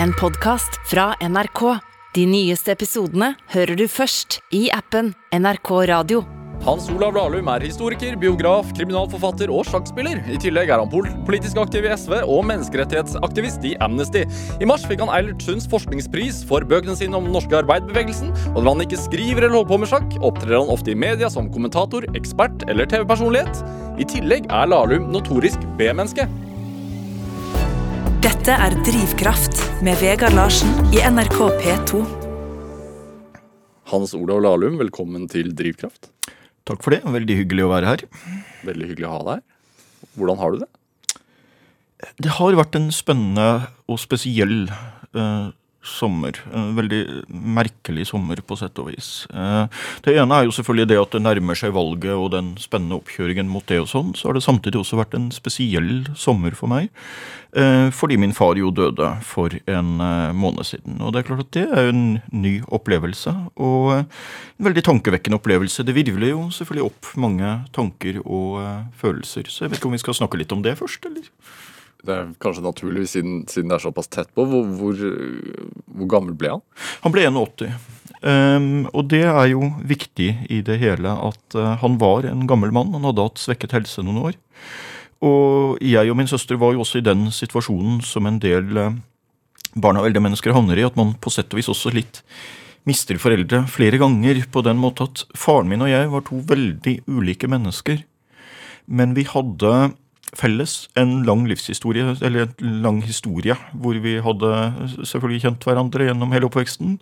en podkast fra NRK. De nyeste episodene hører du først i appen NRK Radio. Hans Olav Lahlum er historiker, biograf, kriminalforfatter og sjakkspiller. I tillegg er han pol politisk aktiv i SV og menneskerettighetsaktivist i Amnesty. I mars fikk han Eilert Sunds forskningspris for bøkene sine om den norske arbeiderbevegelsen. Og når han ikke skriver eller holder på med sjakk, opptrer han ofte i media som kommentator, ekspert eller TV-personlighet. I tillegg er Lahlum notorisk B-menneske. Dette er Drivkraft med Vegard Larsen i NRK P2. Hans Olav Lahlum, velkommen til Drivkraft. Takk for det. Veldig hyggelig å være her. Veldig hyggelig å ha deg her. Hvordan har du det? Det har vært en spennende og spesiell eh, sommer. En veldig merkelig sommer, på sett og vis. Eh, det ene er jo selvfølgelig det at det nærmer seg valget og den spennende oppkjøringen mot det og sånn. Så har det samtidig også vært en spesiell sommer for meg. Eh, fordi min far jo døde for en eh, måned siden. Og det er klart at det er en ny opplevelse. Og en veldig tankevekkende opplevelse. Det virvler jo selvfølgelig opp mange tanker og følelser. Så jeg vet ikke om vi skal snakke litt om det først, eller? Det er kanskje naturlig siden, siden det er såpass tett på. Hvor, hvor, hvor gammel ble han? Han ble 81. Um, og det er jo viktig i det hele at uh, han var en gammel mann. Han hadde hatt svekket helse noen år. Og jeg og min søster var jo også i den situasjonen som en del uh, barn av eldre mennesker havner i, at man på sett og vis også litt mister foreldre flere ganger på den måte at faren min og jeg var to veldig ulike mennesker. Men vi hadde felles en lang livshistorie, eller en lang historie, hvor vi hadde selvfølgelig kjent hverandre gjennom hele oppveksten.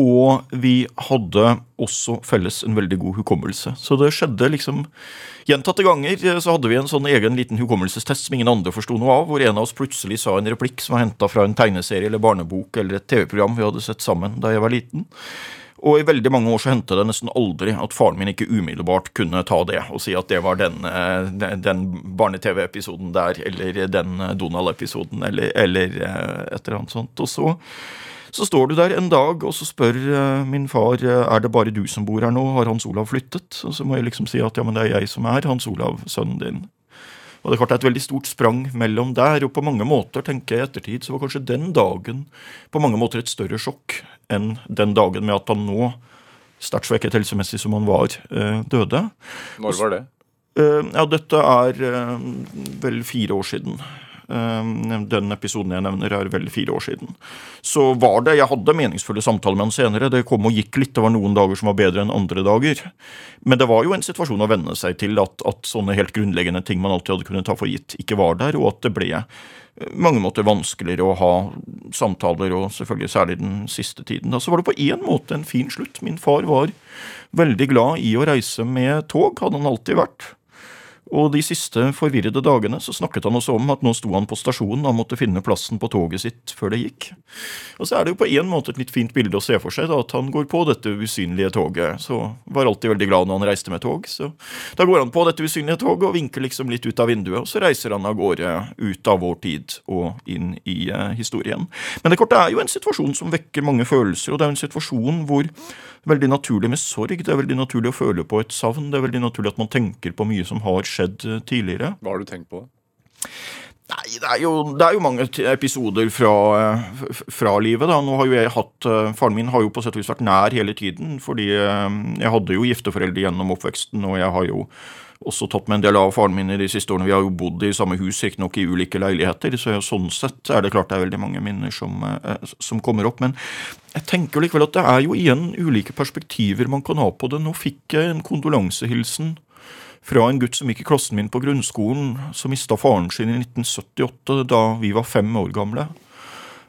Og vi hadde også felles en veldig god hukommelse. Så det skjedde liksom Gjentatte ganger så hadde vi en sånn egen liten hukommelsestest som ingen andre forsto noe av, hvor en av oss plutselig sa en replikk som var henta fra en tegneserie eller barnebok eller et TV-program vi hadde sett sammen da jeg var liten. Og i veldig mange år så hendte det nesten aldri at faren min ikke umiddelbart kunne ta det og si at det var den, eh, den barne-TV-episoden der, eller den Donald-episoden, eller, eller, eh, et eller annet sånt. Og så, så står du der en dag, og så spør eh, min far er det bare du som bor her nå, har Hans Olav flyttet? Og så må jeg liksom si at ja, men det er jeg som er Hans Olav, sønnen din. Og det er klart det er et veldig stort sprang mellom der, og på mange måter, tenker jeg i ettertid, så var kanskje den dagen på mange måter et større sjokk enn den dagen med at han nå, sterkt svekket helsemessig som han var, eh, døde. Når var det? Eh, ja, dette er eh, vel fire år siden. Den episoden jeg nevner, er vel fire år siden. Så var det Jeg hadde meningsfulle samtaler med han senere. Det kom og gikk litt. Det var noen dager som var bedre enn andre dager. Men det var jo en situasjon å venne seg til at, at sånne helt grunnleggende ting man alltid hadde kunnet ta for gitt, ikke var der, og at det ble mange måter vanskeligere å ha samtaler, og selvfølgelig særlig den siste tiden. Da så var det på én måte en fin slutt. Min far var veldig glad i å reise med tog, hadde han alltid vært. Og de siste forvirrede dagene så snakket han også om at nå sto han på stasjonen og måtte finne plassen på toget sitt før det gikk. Og så er det jo på en måte et litt fint bilde å se for seg da, at han går på dette usynlige toget. Så var alltid veldig glad når han reiste med tog. Så da går han på dette usynlige toget og vinker liksom litt ut av vinduet, og så reiser han av gårde ut av vår tid og inn i eh, historien. Men det korte er jo en situasjon som vekker mange følelser, og det er jo en situasjon hvor veldig naturlig med sorg. Det er veldig naturlig å føle på et savn. Det er veldig naturlig at man tenker på mye som har skjedd eh, tidligere. Hva har du tenkt på? Nei, det er, jo, det er jo mange episoder fra, eh, fra, livet. da. Nå har jo jeg hatt, eh, Faren min har jo på sett og vis vært nær hele tiden. Fordi jeg hadde jo gifteforeldre gjennom oppveksten, og jeg har jo også tatt med en del av faren min i de siste årene. Vi har jo bodd i samme hus, riktignok i ulike leiligheter, så sånn sett er det klart det er veldig mange minner som, eh, som kommer opp. Men jeg tenker likevel at det er jo igjen ulike perspektiver man kan ha på det. Nå fikk jeg en kondolansehilsen fra en gutt som gikk i klassen min på grunnskolen, som mista faren sin i 1978, da vi var fem år gamle.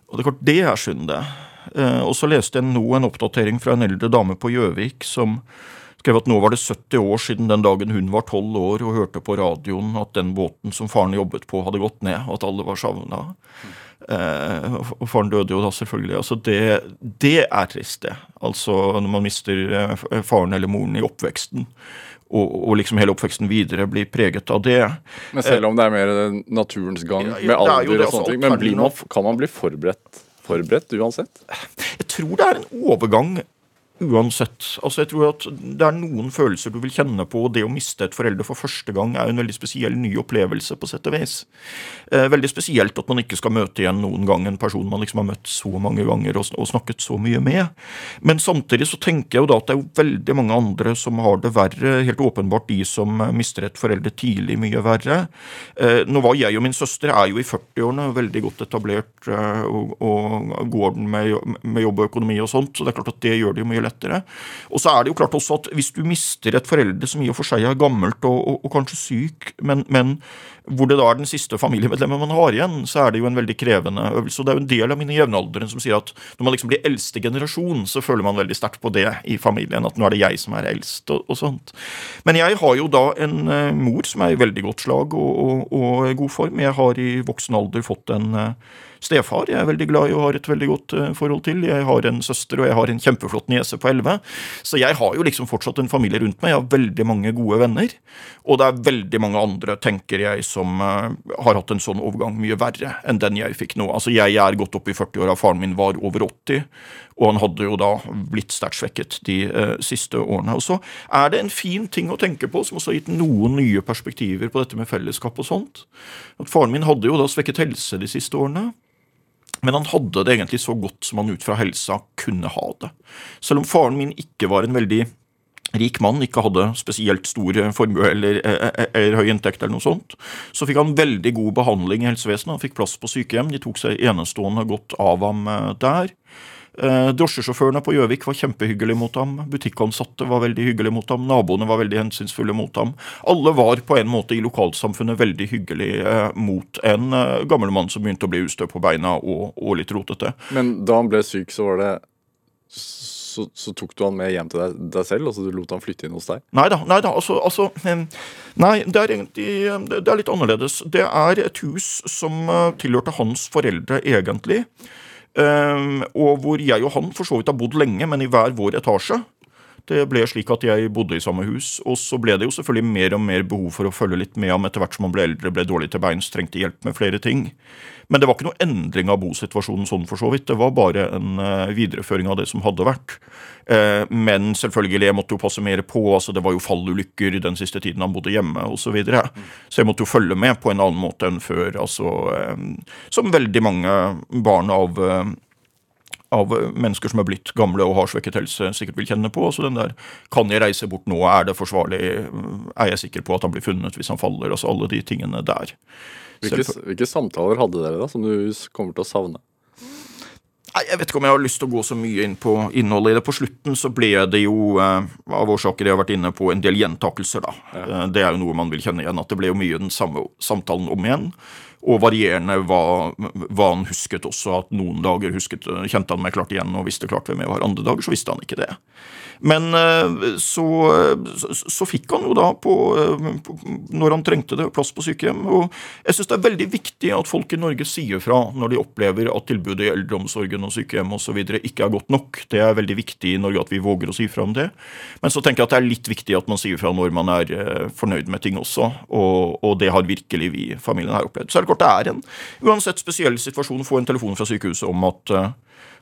Og det er klart, det er synd, det. Eh, og så leste jeg nå en oppdatering fra en eldre dame på Gjøvik som skrev at nå var det 70 år siden den dagen hun var 12 år og hørte på radioen at den båten som faren jobbet på, hadde gått ned, og at alle var savna. Eh, og faren døde jo da, selvfølgelig. Altså det, det er trist, det. Altså når man mister eh, faren eller moren i oppveksten. Og, og, liksom hele oppveksten videre blir preget av det. Men selv om det er mer naturens gang, med alder og sånne ting, men man, kan man bli forberedt, forberedt uansett? Jeg tror det er en overgang uansett. Altså jeg tror at Det er noen følelser du vil kjenne på, og det å miste et forelder for første gang er en veldig spesiell ny opplevelse, på sett og vis. Eh, veldig spesielt at man ikke skal møte igjen noen gang en person man liksom har møtt så mange ganger og, og, snakket så mye med. Men samtidig så tenker jeg jo da at det er jo veldig mange andre som har det verre. Helt åpenbart de som mister et forelder tidlig, mye verre. Eh, nå var jeg og min søster er jo i 40-årene, veldig godt etablert eh, og, og går den med, med jobb og økonomi og sånt, så det er klart at det gjør det jo mye lettere. Og så er det jo klart også at hvis du mister et foreldre som i og for seg er gammelt og, og, og kanskje syk, men, men, hvor det da er den siste familiemedlemmet man har igjen, så er det jo en veldig krevende øvelse. Og det er jo en del av mine jevnaldrende som sier at når man liksom blir eldste generasjon, så føler man veldig sterkt på det i familien, at nå er det jeg som er eldst, og, og sånt. Men jeg har jo da en uh, mor som er i veldig godt slag og, god form. Jeg har i voksen alder fått en uh, stefar jeg er veldig glad i og har et veldig godt uh, forhold til. Jeg har en søster, og jeg har en kjempeflott niese på elleve. Så jeg har jo liksom fortsatt en familie rundt meg. Jeg har veldig mange gode venner. Og det er veldig mange andre, tenker jeg, som uh, har hatt en sånn overgang mye verre enn den jeg fikk nå. Altså, jeg er godt opp i 40-åra, faren min var over 80. Og han hadde jo da blitt sterkt svekket de eh, siste årene. Og så er det en fin ting å tenke på, som også har gitt noen nye perspektiver på dette med fellesskap og sånt. At Faren min hadde jo da svekket helse de siste årene. Men han hadde det egentlig så godt som han ut fra helsa kunne ha det. Selv om faren min ikke var en veldig rik mann, ikke hadde spesielt stor formue eller, eller, eh, eh, eller, høy inntekt, eller noe sånt, så fikk han veldig god behandling i helsevesenet. Han fikk plass på sykehjem. De tok seg enestående godt av ham eh, der. Eh, drosjesjåførene på Gjøvik var kjempehyggelige mot ham. Butikkansatte var veldig hyggelige mot ham. Naboene var veldig hensynsfulle mot ham. Alle var på en måte i lokalsamfunnet veldig hyggelige eh, mot en eh, gammel mann som begynte å bli ustø på beina og, og, litt rotete. Men da han ble syk, så var det så, så, tok du han med hjem til deg, deg selv? altså Du lot han flytte inn hos deg? Nei da. Nei, da, altså, altså, nei det er egentlig det er litt annerledes. Det er et hus som tilhørte hans foreldre, egentlig. Ehm, og hvor jeg og han for så vidt har bodd lenge, men i hver vår etasje. Det ble slik at jeg bodde i samme hus, og så ble det jo selvfølgelig mer og mer behov for å følge litt med ham etter hvert som han ble eldre, ble dårlig til beins, trengte hjelp med flere ting. Men det var ikke noe endring av bosituasjonen sånn for så vidt. Det var bare en uh, videreføring av det som hadde vært. Uh, men selvfølgelig, jeg måtte jo passe mer på. altså Det var jo fallulykker den siste tiden han bodde hjemme osv. Så, videre. så jeg måtte jo følge med på en annen måte enn før. altså um, Som veldig mange barn av av mennesker som er blitt gamle og har svekket helse, sikkert vil kjenne på. Altså den der Kan jeg reise bort nå? Er det forsvarlig? Er jeg sikker på at han blir funnet hvis han faller? Altså alle de tingene der. Hvilke, hvilke samtaler hadde dere da, som du kommer til å savne? Nei, Jeg vet ikke om jeg har lyst til å gå så mye inn på innholdet i det. På slutten så ble det jo, eh, av årsaker jeg har vært inne på, en del gjentakelser, da. Ja. Eh, det er jo noe man vil kjenne igjen. At det ble jo mye den samme samtalen om igjen. Og varierende hva, hva, han husket også. At noen dager husket, kjente han meg klart igjen og visste klart hvem jeg var. Andre dager så visste han ikke det. Men eh, så, så, fikk han jo da, på, eh, på, når han trengte det, plass på sykehjem. Og jeg syns det er veldig viktig at folk i Norge sier fra når de opplever at tilbudet i eldreomsorgen og sykehjem osv. ikke er godt nok. Det er veldig viktig i Norge at vi våger å si fra om det. Men så tenker jeg at det er litt viktig at man sier fra når man er eh, fornøyd med ting også. Og, og det har virkelig vi familien her opplevd. Så er det det er en uansett spesiell situasjon få en telefon fra sykehuset om at uh,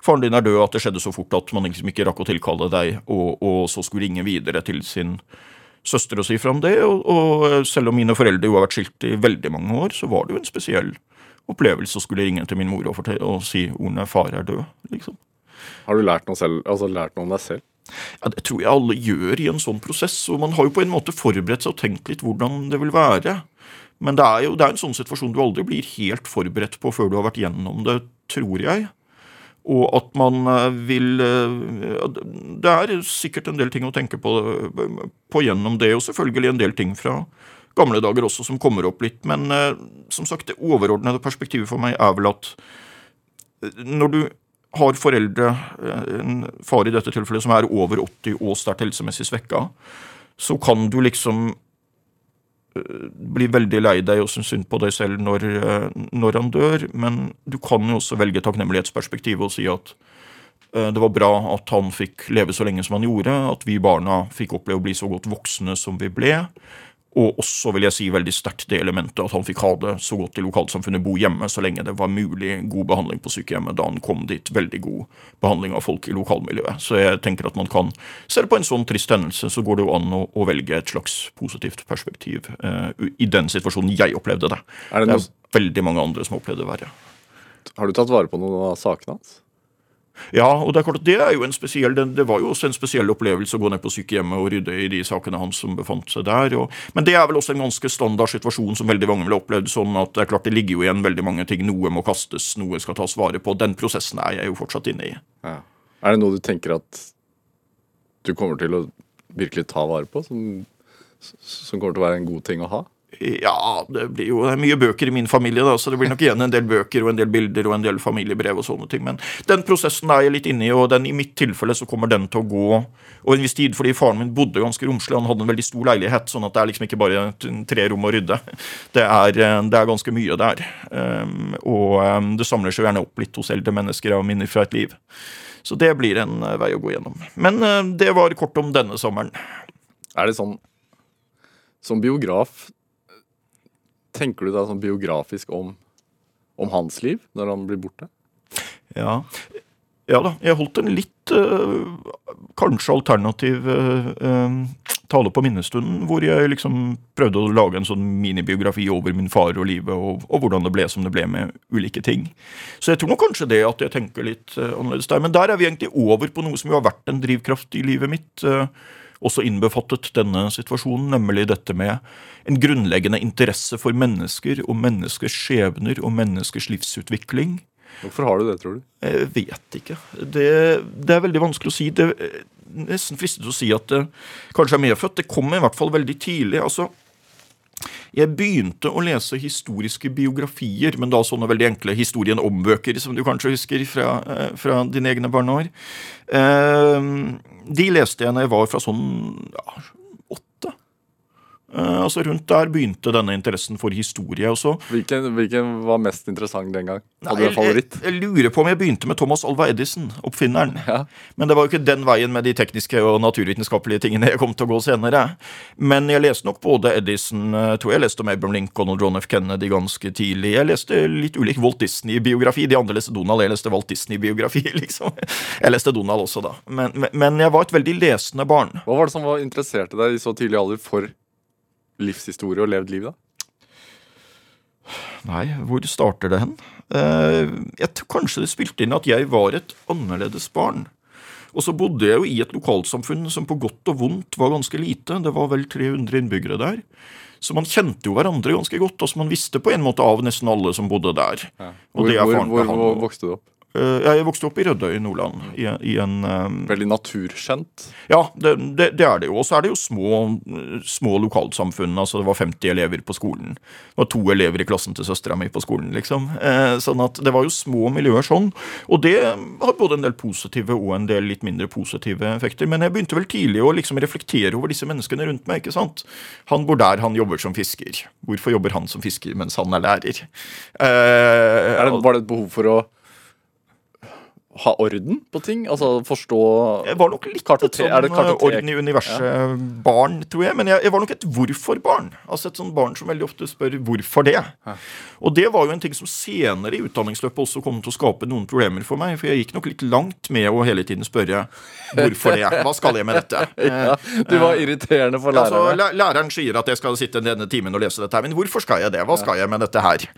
faren din er død, at det skjedde så fort at man liksom ikke rakk å tilkalle deg, og, og, så skulle ringe videre til sin søster og si fra om det. Og, og, selv om mine foreldre jo har vært skilt i veldig mange år, så var det jo en spesiell opplevelse å skulle ringe til min mor og, fortelle, og si ordene 'far er død', liksom. Har du lært noe, selv, altså lært noe om deg selv? Ja, Det tror jeg alle gjør i en sånn prosess. og Man har jo på en måte forberedt seg og tenkt litt hvordan det vil være. Men det er jo det er en sånn situasjon du aldri blir helt forberedt på før du har vært gjennom det, tror jeg. Og at man eh, vil eh, Det er sikkert en del ting å tenke på, på gjennom det, og selvfølgelig en del ting fra gamle dager også som kommer opp litt. Men eh, som sagt, det overordnede perspektivet for meg er vel at når du har foreldre, en far i dette tilfellet, som er over 80 og sterkt helsemessig svekka, så kan du liksom blir veldig lei deg og syns synd på deg selv når, eh, når, han dør, men du kan jo også velge takknemlighetsperspektivet og si at eh, det var bra at han fikk leve så lenge som han gjorde, at vi barna fikk oppleve å bli så godt voksne som vi ble, Og også vil jeg si veldig sterkt det elementet at han fikk ha det så godt i lokalsamfunnet, bo hjemme så lenge det var mulig god behandling på sykehjemmet da han kom dit. Veldig god behandling av folk i lokalmiljøet. Så jeg tenker at man kan se på en sånn trist hendelse, så går det jo an å, å velge et slags positivt perspektiv eh, i den situasjonen jeg opplevde det. Er det, det er veldig mange andre som opplevde det verre. har du tatt vare på noen av sakene hans? Ja, og det er klart at det er jo en spesiell, det, det, var jo også en spesiell opplevelse å gå ned på sykehjemmet og rydde i de sakene hans som befant seg der. Og, men det er vel også en ganske standard situasjon som veldig mange ville opplevd. sånn at det er klart det ligger jo igjen veldig mange ting. Noe må kastes, noe skal tas vare på. Den prosessen er jeg jo fortsatt inne i. Ja. Er det noe du tenker at du kommer til å virkelig ta vare på? Som, som kommer til å være en god ting å ha? Ja, det blir jo det mye bøker i min familie, da, så det blir nok igjen en del bøker og en del bilder og en del familiebrev og sånne ting. Men den prosessen er jeg litt inne i, og den, i mitt tilfelle så kommer den til å gå og en viss tid, fordi faren min bodde ganske romslig. Han hadde en veldig stor leilighet, sånn at det er liksom ikke bare tre rom å rydde. Det er, det er ganske mye der. Um, og um, det samler seg gjerne opp litt hos eldre mennesker av minner fra et liv. Så det blir en vei å gå gjennom. Men det var kort om denne sommeren. Er det sånn Som biograf Tenker du da sånn biografisk om, om hans liv når han blir borte? Ja. ja da. Jeg holdt en litt øh, kanskje alternativ øh, tale på minnestunden, hvor jeg liksom prøvde å lage en sånn minibiografi over min far og livet, og, og, hvordan det ble som det ble med ulike ting. Så jeg tror nok kanskje det at jeg tenker litt øh, annerledes der. Men der er vi egentlig over på noe som jo har vært en drivkraft i livet mitt. Uh, også innbefattet denne situasjonen, nemlig dette med en grunnleggende interesse for mennesker og menneskers skjebner og menneskers livsutvikling. Hvorfor har du det, tror du? Jeg vet ikke. Det, det er veldig vanskelig å si. Det er nesten fristet å si at det kanskje er medfødt. Det kom i hvert fall veldig tidlig. altså jeg begynte å lese historiske biografier, men da sånne veldig enkle historien om bøker, som du kanskje husker fra, eh, fra dine egne barneår. Eh, de leste jeg når jeg var fra sånn ja, Uh, altså Rundt der begynte denne interessen for historie. Også. Hvilken, hvilken var mest interessant den gang? Hadde du en favoritt? Jeg, jeg, lurer på om jeg begynte med Thomas Alva Edison, oppfinneren. Ja. Men det var jo ikke den veien med de tekniske og naturvitenskapelige tingene jeg kom til å gå senere. Men jeg leste nok både Edison jeg tror jeg leste om Abraham Lincoln og John F. Kennedy ganske tidlig. Jeg leste litt ulik Walt Disney-biografi. De andre leste Donald, jeg leste Walt Disney-biografi. liksom. Jeg leste Donald også, da. Men, men, men jeg var et veldig lesende barn. Hva var det som var interesserte deg i så tidlig alder for livshistorie og levd liv, da? Nei, hvor starter det hen? Eh, jeg tror kanskje det spilte inn at jeg var et annerledes barn. Og så bodde jeg jo i et lokalsamfunn som på godt og vondt var ganske lite. Det var vel 300 innbyggere der. Så man kjente jo hverandre ganske godt. altså Man visste på en måte av nesten alle som bodde der. Ja. Hvor, hvor, hvor, hvor vokste du opp? Eh, jeg vokste opp i Rødøy i Nordland. I, i en, um, Veldig naturskjent? Ja, det, det, det, er det jo. Og så er det jo små, små lokalsamfunn. altså Det var 50 elever på skolen. Det var to elever i klassen til søstera mi på skolen. liksom. Eh, sånn at det var jo små miljøer sånn. Og det har både en del positive og en del litt mindre positive effekter. Men jeg begynte vel tidlig å liksom reflektere over disse menneskene rundt meg. ikke sant? Han bor der, han jobber som fisker. Hvorfor jobber han som fisker mens han er lærer? Eh, er det, var det et behov for å ha orden på ting? Altså forstå Jeg var nok litt et sånn eh, orden i universet-barn, ja. tror jeg. Men jeg, jeg, var nok et hvorfor-barn. Altså Et sånn barn som veldig ofte spør hvorfor det. Ja. Og det var jo en ting som senere i utdanningsløpet også kom til å skape noen problemer for meg. For jeg gikk nok litt langt med å hele tiden spørre hvorfor det. Hva skal jeg med dette? ja, du var irriterende for læreren. Altså, læreren sier at jeg skal sitte denne timen og lese dette her, men hvorfor skal jeg det? Hva skal jeg med dette her?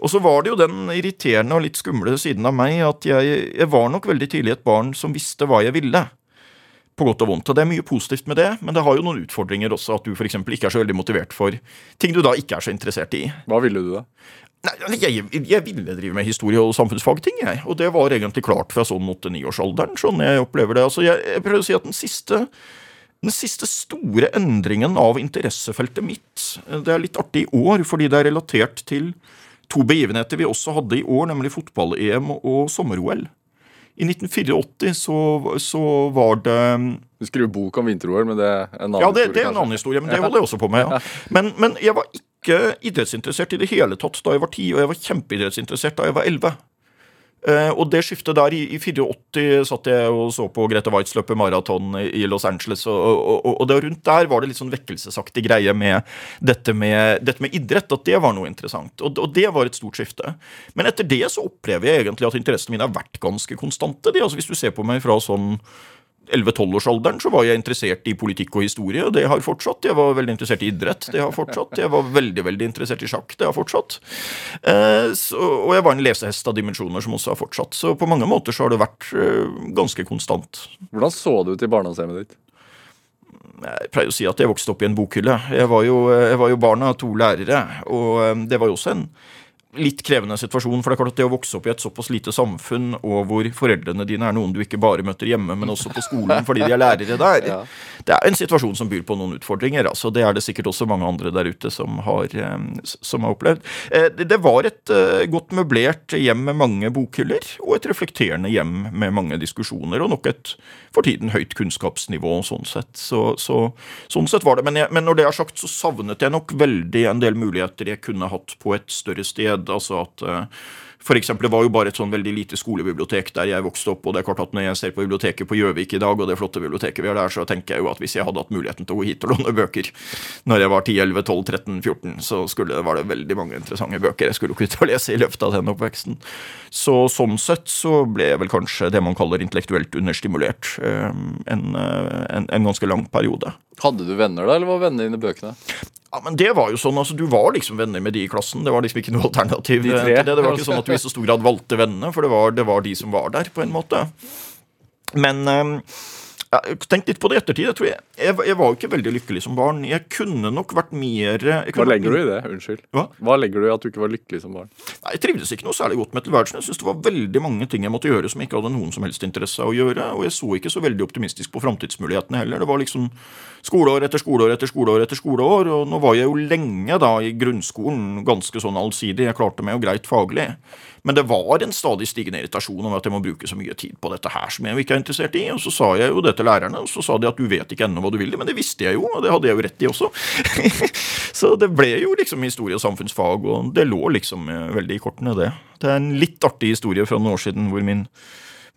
Og så var det jo den irriterende og litt skumle siden av meg at jeg, jeg var nok veldig tidlig et barn som visste hva jeg ville. På godt og vondt. Og det er mye positivt med det, men det har jo noen utfordringer også. At du f.eks. ikke er så veldig motivert for ting du da ikke er så interessert i. Hva ville du da? Nei, jeg, jeg, ville drive med historie- og samfunnsfagting, jeg. Og det var egentlig klart fra sånn åtte-niårsalderen, sånn jeg opplever det. Altså, jeg, jeg prøver å si at den siste den siste store endringen av interessefeltet mitt Det er litt artig i år, fordi det er relatert til to begivenheter vi også hadde i år, nemlig fotball-EM og sommer-OL. I 1984 så, så, var det Du skriver bok om vinter-OL, men det er en annen ja, det, historie? Ja, det er en annen historie, men det holder jeg også på med. Ja. Men, men, jeg var ikke idrettsinteressert i det hele tatt da jeg var ti, og jeg var kjempeidrettsinteressert da jeg var elleve. Eh, og det skiftet der, i, i 84 satt jeg og så på Grete Waitz løpe maraton i Los Angeles, og, og, og, rundt der var det litt sånn vekkelsesaktig greie med dette, med dette, med idrett, at det var noe interessant. Og, og, det var et stort skifte. Men etter det så opplever jeg egentlig at interessene mine har vært ganske konstante. De, altså Hvis du ser på meg fra sånn 11-12-årsalderen så var jeg interessert i politikk og historie, og det har fortsatt. Jeg var veldig interessert i idrett, det har fortsatt. Jeg var veldig veldig interessert i sjakk, det har fortsatt. Eh, så, og jeg var en lesehest av dimensjoner som også har fortsatt. Så på mange måter så har det vært eh, ganske konstant. Hvordan så det ut i barndomshjemmet ditt? Jeg pleier å si at jeg vokste opp i en bokhylle. Jeg var jo, jeg var jo barn av to lærere, og eh, det var jo også en litt krevende situasjon. For det er klart at det å vokse opp i et såpass lite samfunn, og hvor foreldrene dine er noen du ikke bare møter hjemme, men også på skolen fordi de er lærere der, ja. det er en situasjon som byr på noen utfordringer. altså Det er det sikkert også mange andre der ute som har, eh, som har opplevd. Eh, det var et eh, godt møblert hjem med mange bokhyller, og et reflekterende hjem med mange diskusjoner, og nok et for tiden høyt kunnskapsnivå sånn sett. Så, så, sånn sett var det. Men, jeg, men når det er sagt, så savnet jeg nok veldig en del muligheter jeg kunne hatt på et større sted skjedd. altså at eh, for eksempel, Det var jo bare et sånn veldig lite skolebibliotek der jeg vokste opp. og det er klart at Når jeg ser på biblioteket på Gjøvik i dag, og det flotte biblioteket vi har der, så tenker jeg jo at hvis jeg hadde hatt muligheten til å gå hit og låne bøker når jeg var 10, 11, 12, 13, 14, så skulle, var det veldig mange interessante bøker jeg skulle kunne lese i løpet av den oppveksten. Så sånn sett så ble jeg vel kanskje det man kaller intellektuelt understimulert eh, en, eh, en, en ganske lang periode. Hadde du venner da, eller var vennene dine bøkene? Ja, men det var jo sånn, altså Du var liksom venner med de i klassen. Det var liksom ikke noe alternativ de til det. Det var ikke sånn at du i så stor grad valgte vennene, for det var, det var de som var der, på en måte. Men ja, Tenk litt på det i ettertid. Jeg, jeg, jeg, jeg, var jo ikke veldig lykkelig som barn. Jeg kunne nok vært mer Hva legger du i det? Unnskyld. Hva? Hva legger du i at du ikke var lykkelig som barn? Nei, Jeg trivdes ikke noe særlig godt med tilværelsen. Jeg synes det var veldig mange ting jeg måtte gjøre som jeg ikke hadde noen som helst interesse av å gjøre. Og jeg så ikke så veldig optimistisk på framtidsmulighetene heller. Det var liksom skoleår etter skoleår etter skoleår etter skoleår. Og nå var jeg jo lenge da i grunnskolen ganske sånn allsidig. Jeg klarte meg jo greit faglig. Men det var en stadig stigende irritasjon over at jeg må bruke så mye tid på dette her som jeg ikke er interessert i. Og så sa jeg jo det til lærerne, og så sa de at du vet ikke ennå hva du vil. Men det visste jeg jo, og det hadde jeg jo rett i også. så det ble jo liksom historie og samfunnsfag, og det lå liksom eh, veldig i kortene, det. Det er en litt artig historie fra noen år siden hvor min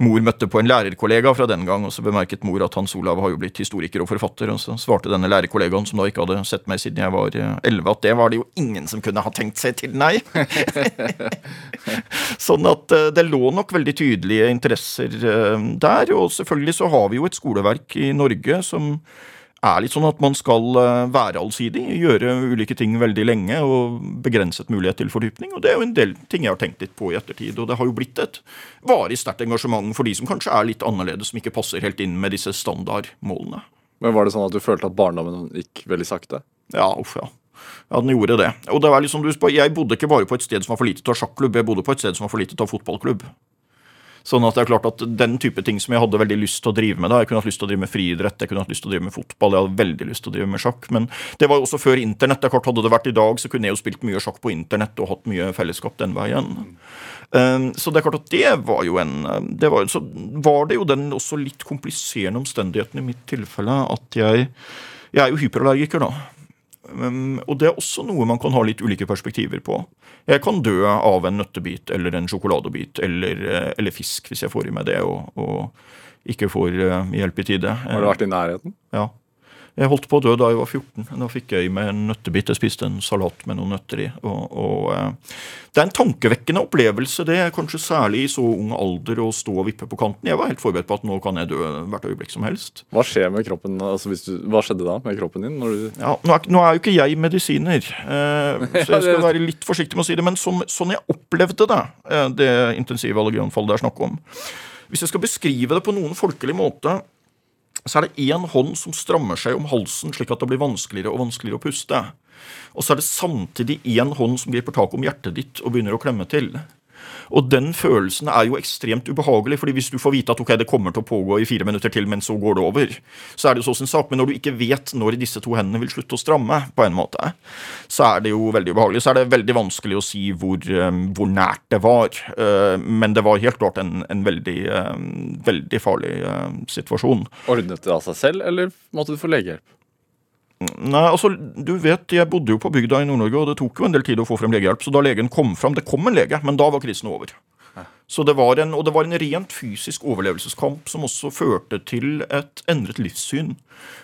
mor møtte på en lærerkollega fra den gang, og så bemerket mor at Hans Olav har jo blitt historiker og forfatter, og så svarte denne lærerkollegaen, som da ikke hadde sett meg siden jeg var eh, elleve, at det var det jo ingen som kunne ha tenkt seg til, nei. sånn at eh, det lå nok veldig tydelige interesser eh, der, og selvfølgelig så har vi jo et skoleverk i Norge som er litt sånn at man skal eh, være allsidig, gjøre ulike ting veldig lenge og begrenset mulighet til fordypning. Og det er jo en del ting jeg har tenkt litt på i ettertid. Og det har jo blitt et varig sterkt engasjement for de som kanskje er litt annerledes, som ikke passer helt inn med disse standardmålene. Men Var det sånn at du følte at barndommen gikk veldig sakte? Ja, uff, ja. Ja, den gjorde det. Og det var liksom, Jeg bodde ikke bare på et sted som var for lite til å ha sjakklubb, jeg bodde på et sted som var for lite til å ha fotballklubb. Sånn at det er klart at Den type ting som jeg hadde veldig lyst til å drive med da, Jeg kunne hatt lyst til å drive med friidrett, jeg kunne hatt lyst til å drive med fotball, jeg hadde veldig lyst til å drive med sjakk. Men det var jo også før internett. Det er klart Hadde det vært i dag, så kunne jeg jo spilt mye sjakk på internett og hatt mye fellesskap den veien. Um, så det er klart at det var jo en det var, Så var det jo den også litt kompliserende omstendigheten i mitt tilfelle at jeg Jeg er jo hyperallergiker, da. Og det er også noe man kan ha litt ulike perspektiver på. Jeg kan dø av en nøttebit eller en sjokoladebit eller, eh, eller fisk hvis jeg får i meg det og, og ikke får uh, hjelp i tide. Har du vært i nærheten? Ja. Jeg holdt på å dø da jeg var 14. Da fikk jeg i meg en nøttebit. Jeg spiste en salat med noen nøtter i. Og, og, eh, det er en tankevekkende opplevelse, det. er Kanskje særlig i så ung alder å stå og vippe på kanten. Jeg var helt forberedt på at nå kan jeg dø hvert øyeblikk som helst. Hva kroppen, altså du, hva skjedde da med kroppen din? Du... Ja, nå er, nå er, jo ikke jeg medisiner, eh, så jeg skal være litt forsiktig med å si det. Men sånn, sånn jeg opplevde det, eh, det intensive allergionfallet det er snakk om Hvis jeg skal beskrive det på noen folkelig måte så er det én hånd som strammer seg om halsen, slik at det blir vanskeligere og vanskeligere å puste. Og så er det samtidig én hånd som griper tak om hjertet ditt og begynner å klemme til. Og den følelsen er jo ekstremt ubehagelig, fordi hvis du får vite at ok, det kommer til å pågå i fire minutter til, men så går det over, så er det jo så sin sak. Men når du ikke vet når disse to hendene vil slutte å stramme, på en måte, så er det jo veldig ubehagelig. Så er det veldig vanskelig å si hvor, um, hvor nært det var. Uh, men det var helt klart en, en veldig, um, veldig farlig uh, situasjon. Ordnet det av seg selv, eller måtte du få legehjelp? Nei, altså, du vet, Jeg bodde jo på bygda i Nord-Norge, og det tok jo en del tid å få frem legehjelp. Så da legen kom fram Det kom en lege, men da var krisen over. Så det var en, og det var en rent fysisk overlevelseskamp som også førte til et endret livssyn.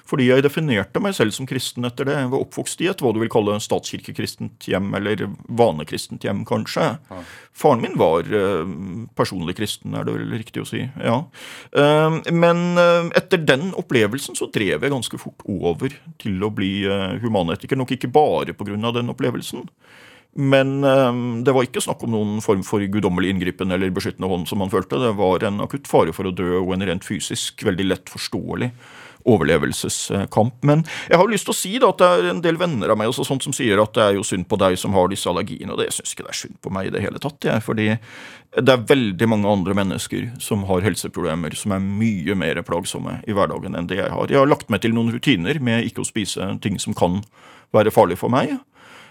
Fordi jeg definerte meg selv som kristen etter det. Jeg var oppvokst i et hva du vil kalle statskirkekristent hjem, eller vanekristent hjem, kanskje. Ja. Faren min var eh, personlig kristen, er det vel riktig å si. ja. Eh, men eh, etter den opplevelsen så drev jeg ganske fort over til å bli humanetiker. Nok ikke bare pga. den opplevelsen. Men um, det var ikke snakk om noen form for guddommelig inngripen eller beskyttende hånd, som man følte. Det var en akutt fare for å dø og en rent fysisk veldig lett forståelig overlevelseskamp. Men jeg har lyst til å si da at det er en del venner av meg også, sånt som sier at det er jo synd på deg som har disse allergiene, og det syns ikke det er synd på meg i det hele tatt. Jeg, fordi det er veldig mange andre mennesker som har helseproblemer som er mye mer plagsomme i hverdagen enn det jeg har. Jeg har lagt meg til noen rutiner med ikke å spise ting som kan være farlig for meg.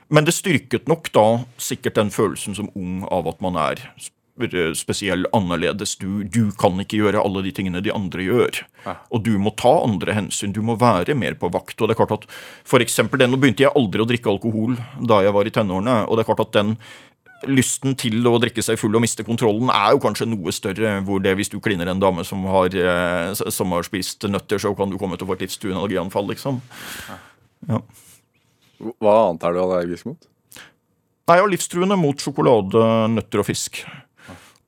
Men det styrket nok da sikkert den følelsen som ung av at man er spesiell, annerledes. Du, du, kan ikke gjøre alle de tingene de andre gjør. Ja. Og du må ta andre hensyn. Du må være mer på vakt. Og det er klart at for eksempel, den, Nå begynte jeg aldri å drikke alkohol da jeg var i tenårene. og det er klart at den lysten til å drikke seg full og miste kontrollen er jo kanskje noe større. hvor det Hvis du kliner en dame som har, eh, som har spist nøtter, så kan du komme til å få et livstruende allergianfall, liksom. Ja. Hva annet er du allergisk mot? Nei, Jeg har livstruende mot sjokolade, nøtter og fisk.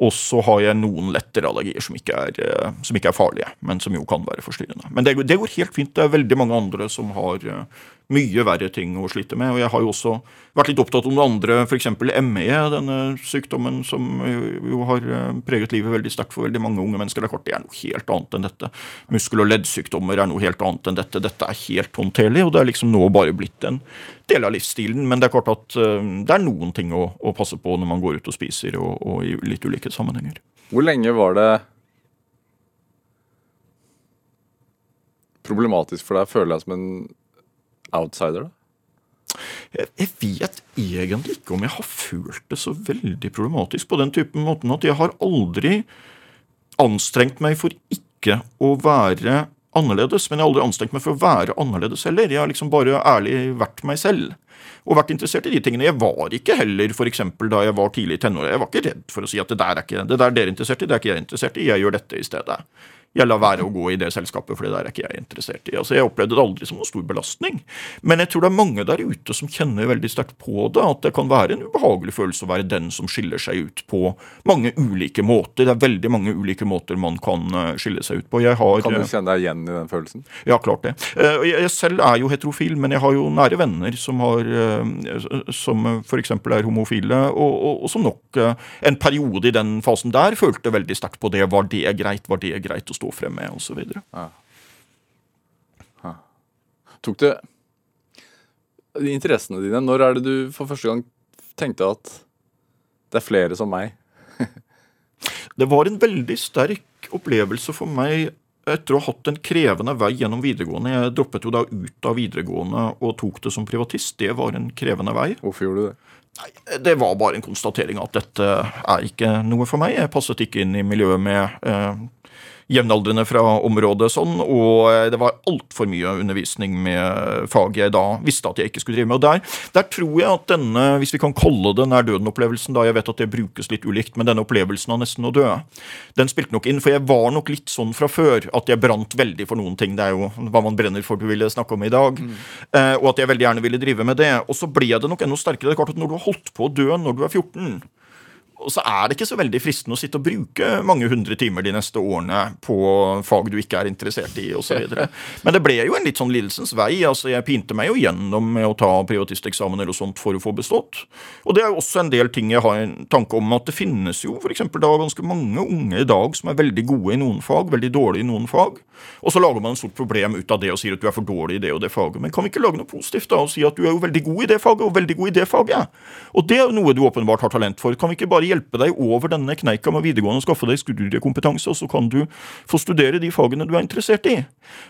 Og så har jeg noen lettere allergier som ikke, er, eh, som ikke er farlige, men som jo kan være forstyrrende. Men det, det, går helt fint. Det er veldig mange andre som har eh, mye verre ting å slite med. Og jeg har jo også vært litt opptatt om det andre, f.eks. ME, denne sykdommen som jo har eh, preget livet veldig sterkt for veldig mange unge mennesker. Det er klart det er noe helt annet enn dette. Muskel- og leddsykdommer er noe helt annet enn dette. Dette er helt håndterlig, og det er liksom nå bare blitt en del av livsstilen. Men det er klart at det er noen ting å, å passe på når man går ut og spiser, og, og i litt ulike sammenhenger. Hvor lenge var det problematisk for deg, føler jeg som en outsider? da? Jeg, vet egentlig ikke om jeg har følt det så veldig problematisk på den typen måten at jeg har aldri anstrengt meg for ikke å være annerledes, men jeg har aldri anstrengt meg for å være annerledes heller. Jeg har liksom bare ærlig vært meg selv og vært interessert i de tingene. Jeg var ikke heller, f.eks. da jeg var tidlig i tenåra, jeg var ikke redd for å si at det der er ikke det der dere er interessert i, det er ikke jeg interessert i, jeg gjør dette i stedet jeg lar være å gå i det selskapet, for det der er ikke jeg interessert i. Altså, Jeg opplevde det aldri som noen stor belastning. Men jeg tror det er mange der ute som kjenner veldig sterkt på det, at det kan være en ubehagelig følelse å være den som skiller seg ut på mange ulike måter. Det er veldig mange ulike måter man kan eh, skille seg ut på. Har, kan du eh, kjenne deg igjen i den følelsen? Ja, klart det. Eh, jeg selv er jo heterofil, men jeg har jo nære venner som har som f.eks. er homofile, og, og, og som nok en periode i den fasen der følte veldig sterkt på det. Var det greit? Var det greit å stå stå frem med, osv. Ja. Ja. Tok det Interessene dine, når er det du for første gang tenkte at det er flere som meg? det var en veldig sterk opplevelse for meg etter å ha hatt en krevende vei gjennom videregående. Jeg droppet jo da ut av videregående og tok det som privatist. Det var en krevende vei. Hvorfor gjorde du det? Nei, Det var bare en konstatering at dette er ikke noe for meg. Jeg passet ikke inn i miljøet med eh, jevnaldrende fra området sånn, og eh, det var altfor mye undervisning med fag jeg da visste at jeg ikke skulle drive med. Og der, der tror jeg at denne, hvis vi kan kalle det nær døden-opplevelsen, da jeg vet at det brukes litt ulikt, men denne opplevelsen av nesten å dø, den spilte nok inn. For jeg var nok litt sånn fra før at jeg brant veldig for noen ting. Det er jo hva man brenner for du ville snakke om i dag. Mm. Eh, og at jeg veldig gjerne ville drive med det. Og så ble det nok enda sterkere. Det er klart at når du har holdt på å dø når du er 14 og så er det ikke så veldig fristende å sitte og bruke mange hundre timer de neste årene på fag du ikke er interessert i, osv. Men det ble jo en litt sånn lidelsens vei. altså Jeg pinte meg jo gjennom med å ta privatisteksamen eller sånt for å få bestått. Og det er jo også en del ting jeg har en tanke om, at det finnes jo f.eks. da ganske mange unge i dag som er veldig gode i noen fag, veldig dårlige i noen fag. Og så lager man en stort problem ut av det og sier at du er for dårlig i det og det faget. Men kan vi ikke lage noe positivt da og si at du er jo veldig god i det faget og veldig god i det faget? Og det er jo noe du åpenbart har talent for. Kan vi ikke bare hjelpe deg over denne kneika med videregående og skaffe deg studiekompetanse, og så kan du få studere de fagene du er interessert i.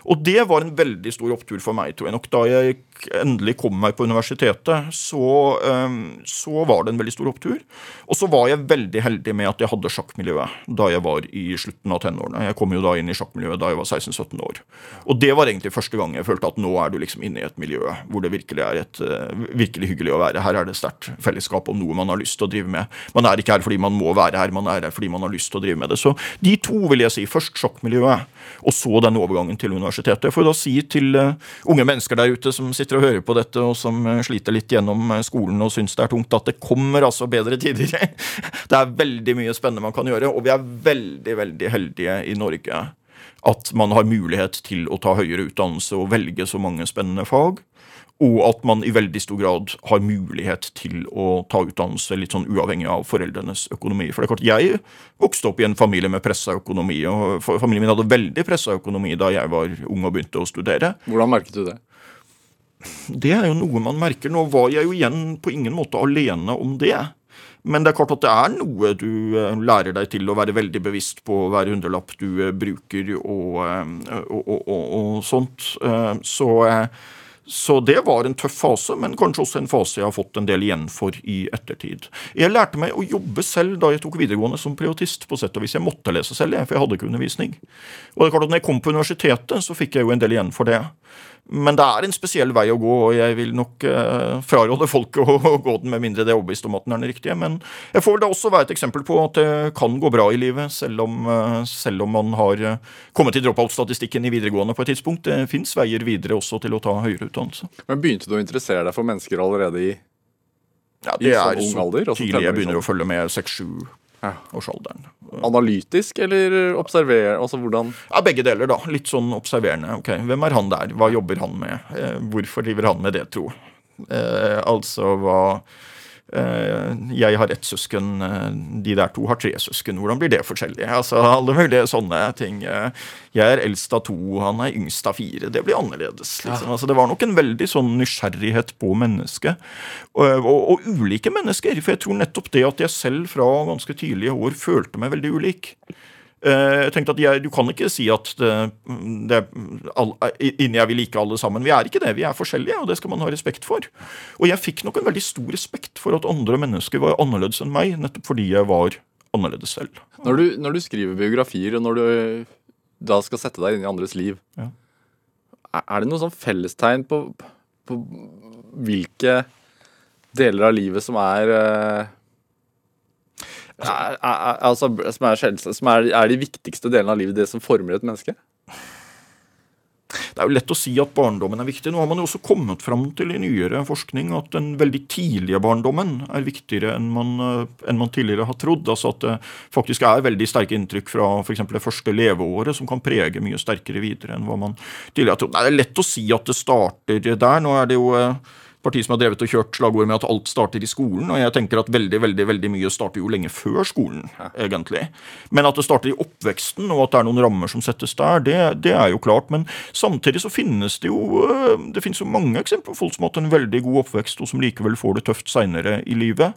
Og det var en veldig stor opptur for meg, tror jeg nok. Da jeg endelig kom meg på universitetet, så, um, så var det en veldig stor opptur. Og så var jeg veldig heldig med at jeg hadde sjakkmiljøet da jeg var i slutten av tenårene. Jeg kom jo da inn i sjakkmiljøet da jeg var 16-17 år. Og det var egentlig første gang jeg følte at nå er du liksom inne i et miljø hvor det virkelig er et, uh, virkelig hyggelig å være. Her er det sterkt fellesskap om noe man har lyst til å drive med. Man er ikke her fordi man må være her, man er her fordi man har lyst til å drive med det. Så de to vil jeg si. Først sjokkmiljøet, og så den overgangen til universitetet. Jeg får da si til uh, unge mennesker der ute som sitter og hører på dette, og som uh, sliter litt gjennom uh, skolen og syns det er tungt, at det kommer altså bedre tider. det er veldig mye spennende man kan gjøre, og vi er veldig, veldig heldige i Norge at man har mulighet til å ta høyere utdannelse og velge så mange spennende fag. Og at man i veldig stor grad har mulighet til å ta utdannelse litt sånn uavhengig av foreldrenes økonomi. For det er klart, Jeg vokste opp i en familie med pressa økonomi, og familien min hadde veldig pressa økonomi da jeg var ung og begynte å studere. Hvordan merket du det? Det er jo noe man merker. Nå var jeg jo igjen på ingen måte alene om det. Men det er klart at det er noe du eh, lærer deg til å være veldig bevisst på hver hundrelapp du eh, bruker og, eh, og, og, og sånt. Så så det var en tøff fase, men kanskje også en fase jeg har fått en del igjen for i ettertid. Jeg lærte meg å jobbe selv da jeg tok videregående som privatist, på sett og vis. Jeg måtte lese selv, for jeg hadde ikke undervisning. Og det er klart at når jeg kom på universitetet, så fikk jeg jo en del igjen for det. Men det er en spesiell vei å gå, og jeg vil nok eh, fraråde folk å, å, gå den med mindre det er overbevist om at den er den riktige. Men jeg får vel da også være et eksempel på at det kan gå bra i livet, selv om, eh, selv om man har eh, kommet til dropout-statistikken i videregående på et tidspunkt. Det fins veier videre også til å ta høyere utdannelse. Men begynte du å interessere deg for mennesker allerede i, ja, i sånn ung alder? Det er så tidlig jeg begynner å følge med seks-sju årsalderen. Analytisk eller observer? Altså hvordan Ja, Begge deler, da. Litt sånn observerende. Ok, Hvem er han der? Hva jobber han med? Eh, hvorfor driver han med det, tro? Eh, altså hva jeg har ett søsken, eh, de der to har tre søsken. Hvordan blir det forskjellig? Altså, Alle mulige sånne ting. Eh, jeg er eldst av to, han er yngst av fire. Det blir annerledes. Liksom. Altså, det var nok en veldig sånn nysgjerrighet på mennesket. Og, og, og, ulike mennesker. For jeg tror nettopp det at jeg selv fra ganske tidlige år følte meg veldig ulik. Eh, jeg tenkte at jeg, Du kan ikke si at det, det, inni jeg vil like alle sammen. Vi er ikke det. Vi er forskjellige, og det skal man ha respekt for. Og jeg fikk nok en veldig stor respekt for at andre mennesker var annerledes enn meg, nettopp fordi jeg var annerledes selv. Når du, når du skriver biografier, og når du da skal sette deg inn i andres liv, ja. er det noe sånn fellestegn på, på, hvilke deler av livet som er altså, som, er, som er, de viktigste delene av livet, det som former et menneske? Det er jo lett å si at barndommen er viktig. Nå har man jo også kommet fram til i nyere forskning at den veldig tidlige barndommen er viktigere enn man, eh, enn man tidligere har trodd. Altså At det faktisk er veldig sterke inntrykk fra f.eks. det første leveåret som kan prege mye sterkere videre enn hva man tidligere har trodd. Det er lett å si at det starter der. Nå er det jo eh, parti som har drevet og kjørt slagord med at alt starter i skolen. Og jeg tenker at veldig veldig, veldig mye starter jo lenge før skolen, egentlig. Men at det starter i oppveksten, og at det er noen rammer som settes der, det, det er jo klart. Men samtidig så finnes det jo øh, det finnes jo mange eksempler på folk som har hatt en veldig god oppvekst, og som likevel får det tøft seinere i livet.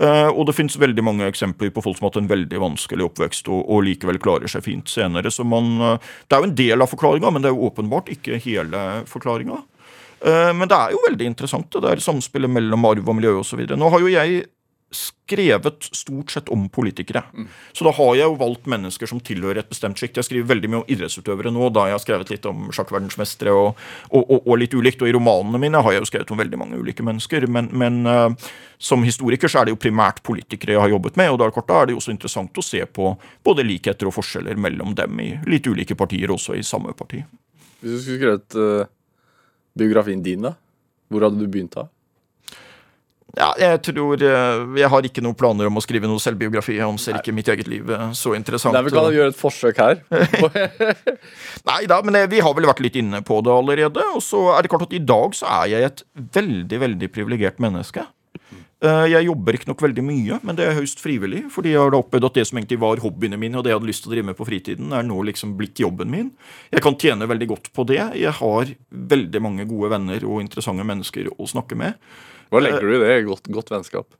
Uh, og det finnes veldig mange eksempler på folk som har hatt en veldig vanskelig oppvekst og, og likevel klarer seg fint senere. Så man, uh, Det er jo en del av forklaringa, men det er jo åpenbart ikke hele forklaringa. Eh, men det er jo veldig interessant, det der samspillet mellom arv og miljø osv. Nå har jo jeg skrevet stort sett om politikere. Mm. Så da har jeg jo valgt mennesker som tilhører et bestemt sjikt. Jeg skriver veldig mye om idrettsutøvere nå, da jeg har skrevet litt om sjakkverdensmestere og, og, og, og, litt ulikt. Og i romanene mine har jeg jo skrevet om veldig mange ulike mennesker. Men, men uh, som historiker så er det jo primært politikere jeg har jobbet med, og da er det jo også interessant å se på både likheter og forskjeller mellom dem i litt ulike partier, også i samme parti. Hvis du skulle skrevet uh biografien din, da? Hvor hadde du begynt da? Ja, jeg tror eh, Jeg har ikke noen planer om å skrive noe selvbiografi. Jeg anser ikke mitt eget liv eh, så interessant. Nei, vi kan gjøre et forsøk her. Nei da, men eh, vi har vel vært litt inne på det allerede. Og så er det klart at i dag så er jeg et veldig, veldig privilegert menneske. Eh, jeg jobber ikke nok veldig mye, men det er høyst frivillig. fordi jeg har da opplevd at det som egentlig var hobbyene mine, og det jeg hadde lyst til å drive med på fritiden, er nå liksom blitt jobben min. Jeg kan tjene veldig godt på det. Jeg har veldig mange gode venner og interessante mennesker å snakke med. Hva legger du i det? Godt, godt vennskap?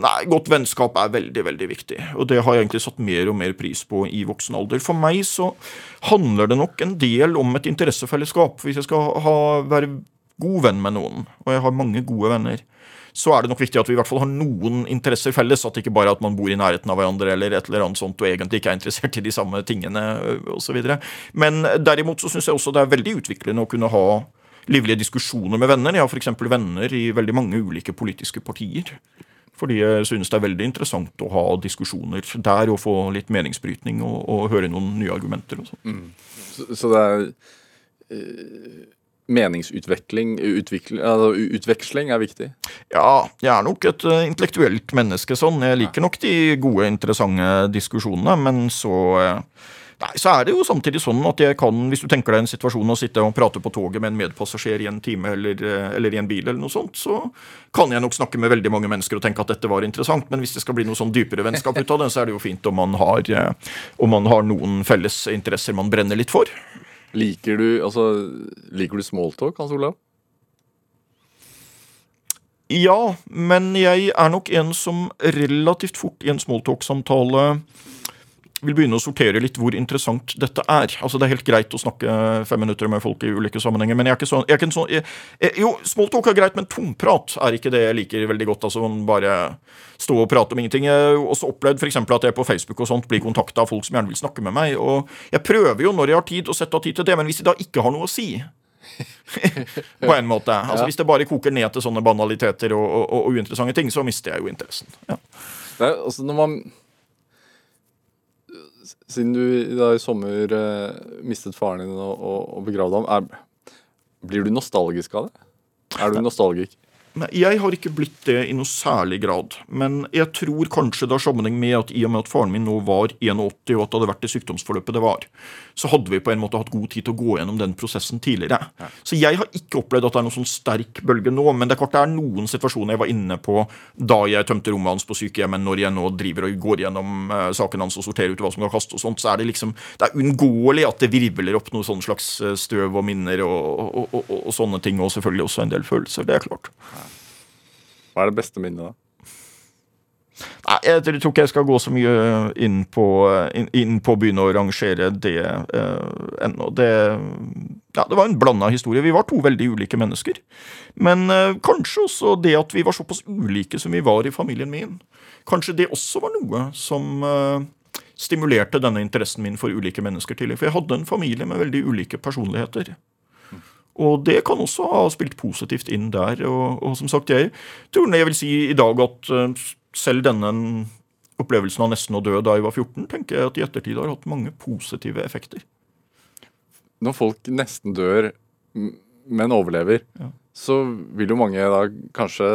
Nei, Godt vennskap er veldig veldig viktig, og det har jeg egentlig satt mer og mer pris på i voksen alder. For meg så handler det nok en del om et interessefellesskap. Hvis jeg skal ha, være god venn med noen, og jeg har mange gode venner, så er det nok viktig at vi i hvert fall har noen interesser felles. At det ikke bare er at man bor i nærheten av hverandre eller et eller annet sånt og egentlig ikke er interessert i de samme tingene osv. Men derimot så syns jeg også det er veldig utviklende å kunne ha livlige diskusjoner med venner. Jeg har f.eks. venner i veldig mange ulike politiske partier. Fordi jeg synes det er veldig interessant å ha diskusjoner der og få litt meningsbrytning og, og høre noen nye argumenter. og sånn. Så, så det er eh, meningsutvikling altså, utveksling er viktig? Ja, jeg er nok et eh, intellektuelt menneske sånn. Jeg liker nok de gode, interessante diskusjonene, men så eh, Nei, så er det jo samtidig sånn at jeg kan, hvis du tenker deg en situasjon å sitte og prate på toget med en medpassasjer i en time eller, eh, eller i en bil, eller noe sånt, så kan jeg nok snakke med veldig mange mennesker og tenke at dette var interessant. Men hvis det skal bli noe sånn dypere vennskap ut av det, så er det jo fint om man har, om man har noen felles interesser man brenner litt for. Liker du, altså, liker du smalltalk, Hans Olav? Ja, men jeg er nok en som relativt fort i en smalltalk-samtale vil begynne å sortere litt hvor interessant dette er. Altså Det er helt greit å snakke fem minutter med folk i ulike sammenhenger, men jeg er ikke sånn, jeg er ikke sånn jeg, Jo, smalltalk er greit, men tomprat er ikke det jeg liker veldig godt. Altså bare stå og prate om ingenting. Jeg har også opplevd eksempel, at jeg på Facebook og sånt blir kontakta av folk som gjerne vil snakke med meg. Og jeg prøver jo når jeg har tid, å sette av tid til det, men hvis de da ikke har noe å si på en måte. Altså Ja. Hvis det bare koker ned til sånne banaliteter og, og, og uinteressante ting, så mister jeg jo interessen. Ja. Det er, altså når man Siden du da i sommer eh, mistet faren din og, og, og begravde ham, er, blir du nostalgisk av det? Er du nostalgisk? Jeg har ikke blitt det i noe særlig grad. Men jeg tror kanskje det har sammenheng med at i og med at faren min nå var 81, og at det hadde vært det sykdomsforløpet det var, så hadde vi på en måte hatt god tid til å gå gjennom den prosessen tidligere. Så jeg har ikke opplevd at det er noen sånn sterk bølge nå. Men det er klart det er noen situasjoner jeg var inne på da jeg tømte rommet hans på sykehjemmet, når jeg nå driver og går gjennom uh, saken hans og sorterer ut hva som kan kastes og sånt, så er det liksom Det er uunngåelig at det virvler opp noe sånn slags eh, støv og minner og, og, og, og sånne ting, og selvfølgelig også en del følelser. Det er klart. Hva er det beste minnet, da? Nei, jeg tror ikke jeg skal gå så mye inn på, inn, inn på å begynne å rangere det eh, ennå. Det, ja, det var en blanda historie. Vi var to veldig ulike mennesker. Men eh, kanskje også det at vi var såpass ulike som vi var i familien min. Kanskje det også var noe som eh, stimulerte denne interessen min for ulike mennesker tidlig. For jeg hadde en familie med veldig ulike personligheter. Og det kan også ha spilt positivt inn der. Og, og som sagt, jeg tror jeg vil si i dag at eh, selv denne opplevelsen av nesten å dø da jeg var 14, tenker jeg at i ettertid har hatt mange positive effekter. Når folk nesten dør, men overlever, Ja. så vil jo mange da kanskje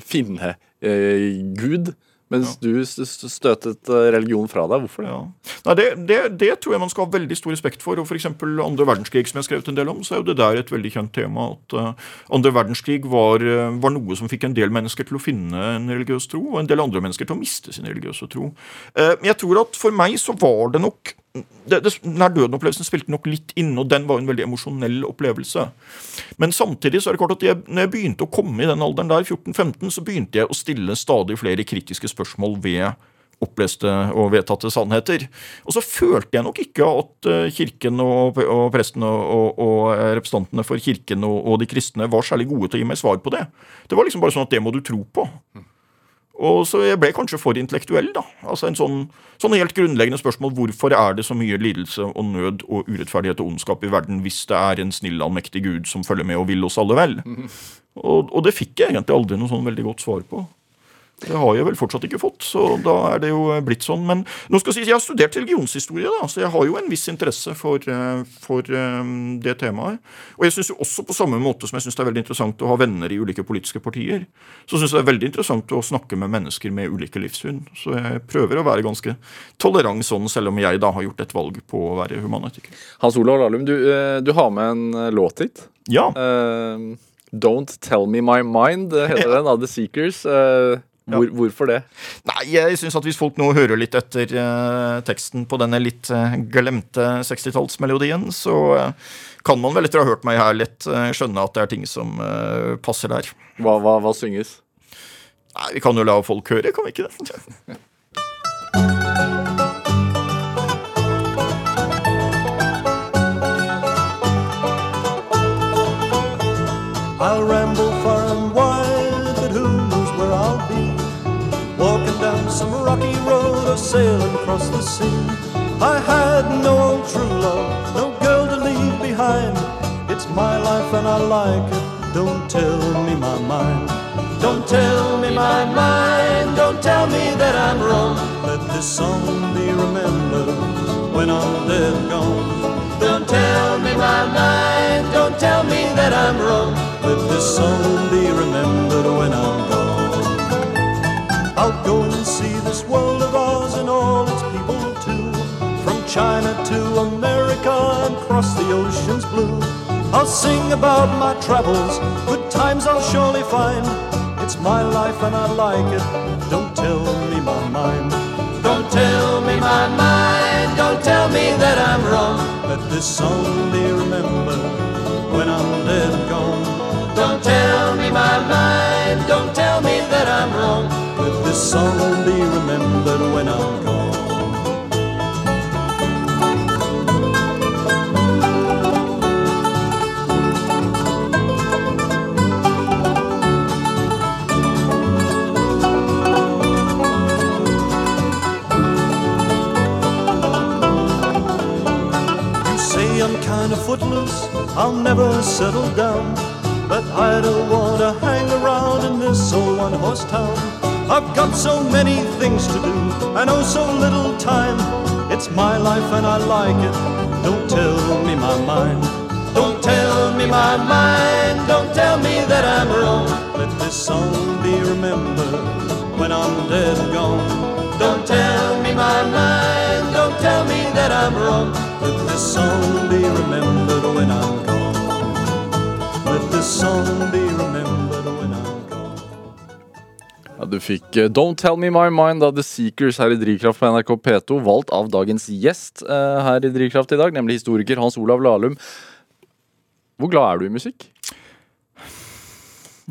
finne eh, Gud, mens du s- s- støtet eh, religion fra deg. Hvorfor det? Ja. Nei, det, det, det tror jeg man skal ha veldig stor respekt for. og F.eks. andre verdenskrig, som jeg har skrevet en del om, så er jo det der et veldig kjent tema. At uh, andre verdenskrig var, eh, var noe som fikk en del mennesker til å finne en religiøs tro, og en del andre mennesker til å miste sin religiøse tro. Uh, jeg tror at for meg så var det nok det, det, Nær døden-opplevelsen spilte nok litt inn, og den var en veldig emosjonell opplevelse. Men samtidig så er det klart at jeg, når jeg begynte å komme i den alderen der, 14-15, så begynte jeg å stille stadig flere kritiske spørsmål ved oppleste og vedtatte sannheter. Og så følte jeg nok ikke at eh, kirken og, og presten og, og, og representantene for kirken og, og de kristne var særlig gode til å gi meg svar på det. Det var liksom bare sånn at det må du tro på. Og så jeg ble kanskje for intellektuell, da. Altså en sånn, sånn helt grunnleggende spørsmål hvorfor er det så mye lidelse og nød og urettferdighet og ondskap i verden hvis det er en snill, allmektig Gud som følger med og vil oss alle vel? Og, og det fikk jeg egentlig aldri noe sånn veldig godt svar på. Det har jeg vel fortsatt ikke fått, så da er det jo blitt sånn. Men nå skal jeg si, jeg har studert religionshistorie, da, så jeg har jo en viss interesse for, eh, for eh, det temaet. Og jeg syns jo også på samme måte som jeg syns det er veldig interessant å ha venner i ulike politiske partier, så syns jeg det er veldig interessant å snakke med mennesker med ulike livssyn. Så jeg prøver å være ganske tolerant sånn, selv om jeg da har gjort et valg på å være humanetiker. Hans Olav Lahlum, du, eh, du har med en eh, låt hit. Ja. Uh, Don't Tell Me My Mind eh, heter den, av The Seekers. Eh, hvor, Hvorfor det? Nei, jeg syns at hvis folk nå hører litt etter eh, teksten på denne litt eh, glemte 60-tallsmelodien, så eh, kan man vel etter å ha hørt meg her litt eh, skjønne at det er ting som eh, passer der. Hva, hva, hva synges? Nei, vi kan jo la folk høre, kan vi ikke det? Sailing across the sea. I had no old true love, no girl to leave behind. It's my life and I like it. Don't tell me my mind. Don't tell me my mind, don't tell me that I'm wrong. Let this song be remembered when I'm dead and gone. Don't tell me my mind, don't tell me that I'm wrong. Let this song be remembered when I'm and cross the ocean's blue. I'll sing about my travels, good times I'll surely find. It's my life and I like it. Don't tell me my mind. Don't tell me my mind. Don't tell me that I'm wrong. Let this song be remembered when I'm dead and gone. Don't tell me my mind. Don't tell me that I'm wrong. Let this song be I'll never settle down. But I don't wanna hang around in this old one horse town. I've got so many things to do, I know so little time. It's my life and I like it. Don't tell me my mind. Don't tell me my mind. Don't tell me that I'm wrong. Let this song be remembered when I'm dead and gone. Don't tell me my mind. Don't tell me that I'm wrong. This song be remembered when I'm gone. Let this song be remembered when I'm gone. Ja, du fikk eh, Don't Tell Me My Mind av The Seekers her i Drivkraft på NRK P2, valgt av dagens gjest eh, her i Drivkraft i dag, nemlig historiker Hans Olav Lahlum. Hvor glad er du i musikk?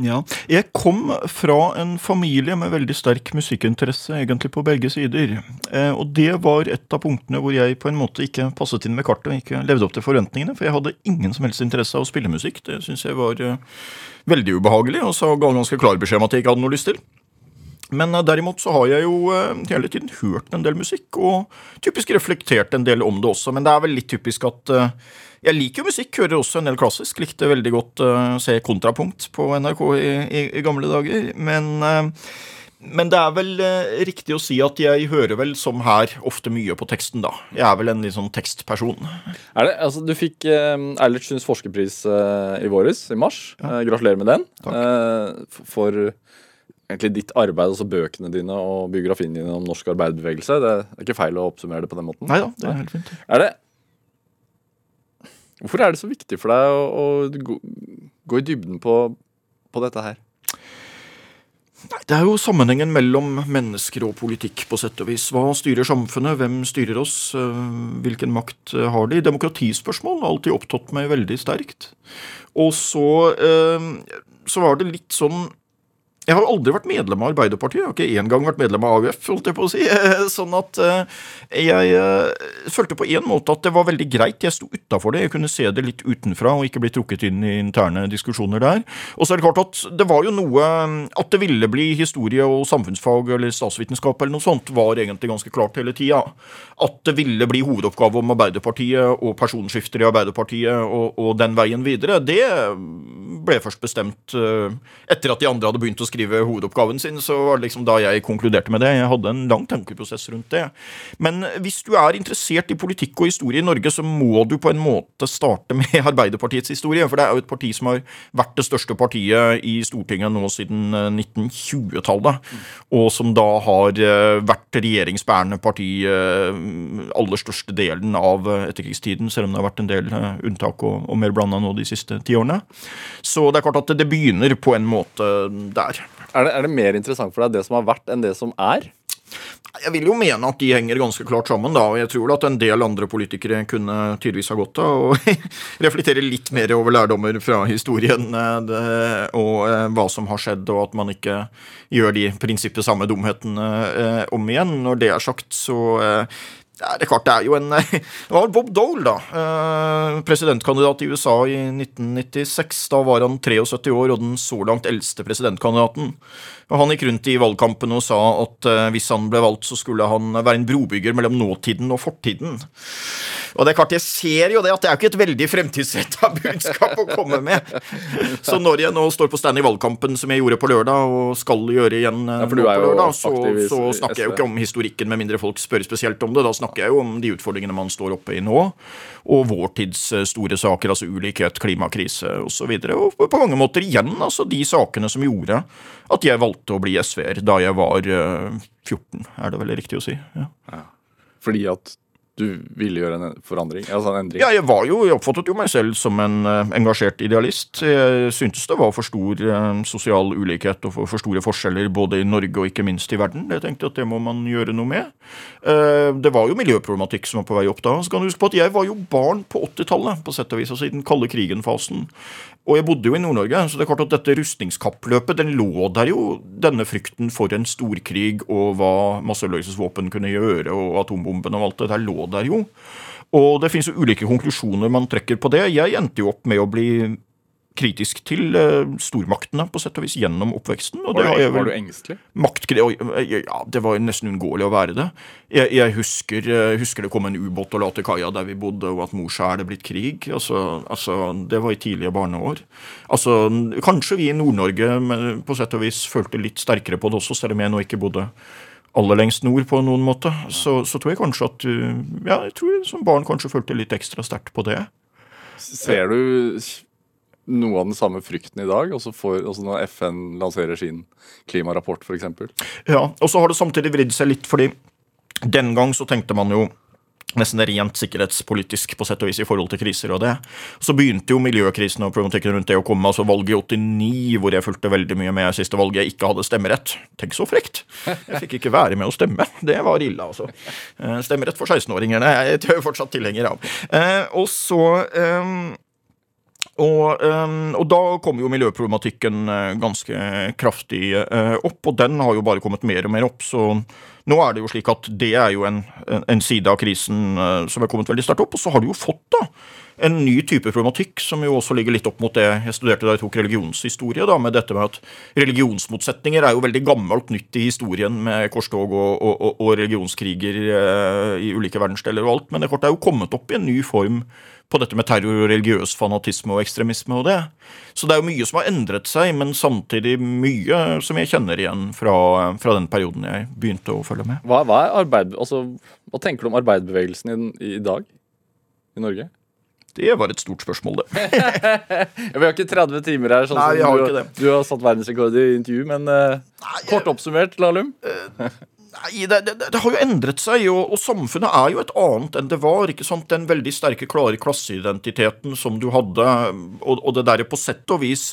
Ja. Jeg kom fra en familie med veldig sterk musikkinteresse, egentlig på begge sider. Eh, og det var et av punktene hvor jeg på en måte ikke passet inn med kartet og ikke levde opp til forventningene. For jeg hadde ingen som helst interesse av å spille musikk. Det syns jeg var eh, veldig ubehagelig, og så ga ganske klar beskjed om at jeg ikke hadde noe lyst til. Men eh, derimot så har jeg jo eh, hele tiden hørt en del musikk, og typisk reflektert en del om det også. Men det er vel litt typisk at eh, jeg liker jo musikk, hører også en del klassisk. Likte veldig godt å se Kontrapunkt på NRK i, i, i gamle dager. Men, uh, men det er vel uh, riktig å si at jeg hører vel som her ofte mye på teksten, da. Jeg er vel en litt sånn tekstperson. Er det, altså, du fikk eh, Eilert forskerpris eh, i våres, i mars. Eh, gratulerer med den. Takk. Eh, for egentlig ditt arbeid, altså bøkene dine og biografien din om norsk arbeiderbevegelse. Det er ikke feil å oppsummere det på den måten. Nei da, det er helt fint. Er det Hvorfor er det så viktig for deg å, å gå, gå i dybden på, på dette her? Det er jo sammenhengen mellom mennesker og politikk, på sett og vis. Hva styrer samfunnet? Hvem styrer oss? Eh, Hvilken makt eh, har de? Demokratispørsmål har alltid opptatt meg veldig sterkt. Og så, eh, så var det litt sånn Jeg har aldri vært medlem av Arbeiderpartiet. Jeg har ikke engang vært medlem av AUF, holdt jeg på å si. Sånn at eh, jeg eh, følte på en måte at det var veldig greit. Jeg sto utafor det. Jeg kunne se det litt utenfra og ikke bli trukket inn i interne diskusjoner der. Og så er det klart at det var jo noe At det ville bli historie og samfunnsfag eller statsvitenskap eller noe sånt, var egentlig ganske klart hele tida. At det ville bli hovedoppgave om Arbeiderpartiet og personskifter i Arbeiderpartiet og, og den veien videre, det ble først bestemt eh, etter at de andre hadde begynt å skrive hovedoppgaven sin. Så var det liksom da jeg konkluderte med det. Jeg hadde en lang tankeprosess rundt det. Men hvis du er interessert i politikk og historie i Norge, så må du på en måte starte med Arbeiderpartiets historie. For det er jo et parti som har vært det største partiet i Stortinget nå siden eh, 1920-tallet. Og som da har eh, vært regjeringsbærende parti eh, aller største delen av eh, etterkrigstiden, selv om det har vært en del eh, unntak og, og mer blanda nå de siste ti årene. Så det er klart at det begynner på en måte der. Er det, er det mer interessant for deg det som har vært, enn det som er? Jeg vil jo mene at de henger ganske klart sammen, da, og jeg tror at en del andre politikere kunne tydeligvis ha godt av å reflektere litt mer over lærdommer fra historien eh, og eh, hva som har skjedd, og at man ikke gjør de prinsippet samme dumhetene eh, om igjen. Når det er sagt, så ja, det er klart det er jo en Det var Bob Dole, da. eh, Presidentkandidat i USA i 1996. Da var han 73 år og den så langt eldste presidentkandidaten. Og Han gikk rundt i valgkampen og sa at eh, hvis han ble valgt, så skulle han være en brobygger mellom nåtiden og fortiden. Og det er klart, jeg ser jo det at det er jo ikke et veldig fremtidsretta budskap å komme med. Så når jeg nå står på stand i valgkampen, som jeg gjorde på lørdag, og skal gjøre igjen eh, Ja, nå på lørdag, så, så snakker jeg jo ikke om historikken, med mindre folk spør spesielt om det. Da snakker jeg jo om de utfordringene man står oppe i nå, og vår tids eh, store saker, altså ulikhet, klimakrise osv. Og, så og på mange måter igjen altså de sakene som gjorde at jeg valgte å bli SV-er da jeg var eh, 14, er det vel riktig å si. Ja. Fordi at du ville gjøre en forandring? Altså en endring? Ja, jeg var jo, jeg oppfattet jo meg selv som en eh, engasjert idealist. Jeg syntes det var for stor eh, sosial ulikhet og for, store forskjeller både i Norge og ikke minst i verden. Jeg tenkte at det må man gjøre noe med. Eh, det var jo miljøproblematikk som var på vei opp da. Så kan du huske på at jeg var jo barn på 80-tallet, på sett og vis, altså i den kalde krigen-fasen. Og jeg bodde jo i Nord-Norge, så det er klart at dette rustningskappløpet, den lå der jo, denne frykten for en storkrig og hva masseødeleggelsesvåpen kunne gjøre, og atombomben og alt det der lå der jo. Og det finnes jo ulike konklusjoner man trekker på det. Jeg endte jo opp med å bli kritisk til eh, stormaktene, på sett og vis, gjennom oppveksten. Og det Var, det, du, var du engstelig? Maktkri Ja, det var nesten uunngåelig å være det. Jeg, jeg husker, eh, husker det kom en ubåt og la til kaia der vi bodde, og at mors er det blitt krig. Altså, altså, Det var i tidlige barneår. Altså, Kanskje vi i Nord-Norge på sett og vis følte litt sterkere på det også, selv om jeg nå ikke bodde aller lengst nord på noen måte. Så, så tror jeg kanskje at uh, Ja, jeg tror jeg som barn kanskje følte litt ekstra sterkt på det. Ser du noe av den samme frykten i dag? også, for, også når FN lanserer sin klimarapport, f.eks.? Ja, og så har det samtidig vridd seg litt, fordi den gang så tenkte man jo nesten rent sikkerhetspolitisk på sett og vis i forhold til kriser og det. Så begynte jo miljøkrisen og problematikken rundt det å komme. altså Valget i 89, hvor jeg fulgte veldig mye med siste valget, jeg ikke hadde stemmerett. Tenk så frekt! Jeg fikk ikke være med å stemme. Det var ille, altså. Eh, Stemmerett for 16-åringene er jeg fortsatt tilhenger av. Eh, Og så eh, og, og da kom jo miljøproblematikken øh, ganske kraftig øh, opp, og den har jo bare kommet mer og mer opp. Så nå er det jo slik at det er jo en, en, side av krisen som er kommet veldig sterkt opp. Og så har du jo fått da en ny type problematikk som jo også ligger litt opp mot det jeg studerte da jeg tok religionshistorie, da, med dette med at religionsmotsetninger er jo veldig gammelt nytt i historien med korstog og, og, og, religionskriger i ulike verdensdeler og alt, men det er jo kommet opp i en ny form på dette med terror og religiøs fanatisme og ekstremisme og det. Så det er jo mye som har endret seg, men samtidig mye som jeg kjenner igjen fra, fra den perioden jeg begynte å følge med. Hva, hva, er arbeid, altså, hva tenker du om arbeiderbevegelsen i, i dag i Norge? Det var et stort spørsmål, det. Vi har ikke 30 timer her, sånn Nei, som har du, du har satt verdensrekord i intervju, men eh, kort oppsummert, Lahlum? Nei, det, det, det har jo endret seg, og, og samfunnet er jo et annet enn det var. ikke sant? Den veldig sterke, klare klasseidentiteten som du hadde, og, og det derre på sett og vis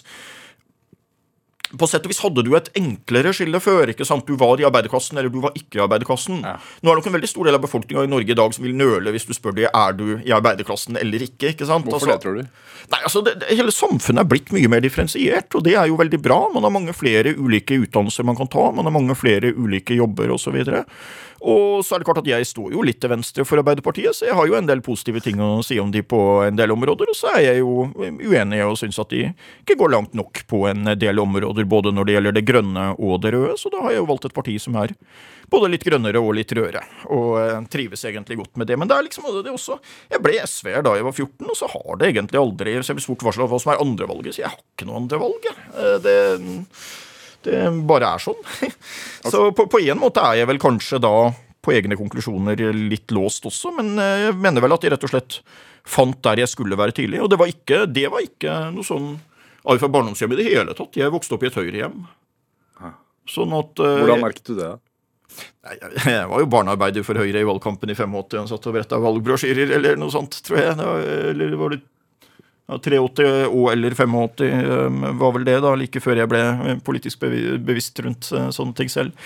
på sett og vis hadde du et enklere skille før. ikke sant? Du var i arbeiderklassen, eller du var ikke i arbeiderklassen. Ja. Nå er det nok en veldig stor del av befolkninga i Norge i dag som vil nøle hvis du spør dem er du i arbeiderklassen eller ikke. ikke sant? Hvorfor Altså- det, tror du? Nei, altså, det, Hele samfunnet er blitt mye mer differensiert, og det er jo veldig bra. Man har mange flere ulike utdannelser man kan ta, man har mange flere ulike jobber osv. Og så er det klart at jeg står jo litt til venstre for Arbeiderpartiet, så jeg har jo en del positive ting å si om de på en del områder. Og så er jeg jo uenig og syns at de ikke går langt nok på en del områder, både når det gjelder det grønne og det røde. Så da har jeg jo valgt et parti som er både litt grønnere og litt rødere, og eh, trives egentlig godt med det. Men det er liksom det også Jeg ble SV-er da jeg var 14, og så har det egentlig aldri Så jeg ble spurt hva som er andrevalget, så jeg har ikke noe andrevalg. jeg. Eh, Det det bare er sånn. Så på, på en måte er jeg vel kanskje da på egne konklusjoner litt låst også, men eh, jeg mener vel at jeg rett og slett fant der jeg skulle være tidlig. Og det var ikke, det var ikke noe sånn arv fra barndomshjem i det hele tatt. Jeg vokste opp i et høyrehjem. Sånn at eh, Hvordan merket du det? Nei, jeg- var jo barnearbeider for Høyre i valgkampen i 85 og satt og bretta valgbrosjyrer eller noe sånt, tror jeg. Eller var det 83 og eller 85 um, var vel det, da, like før jeg ble eh, politisk bevisst rundt eh, sånne ting selv.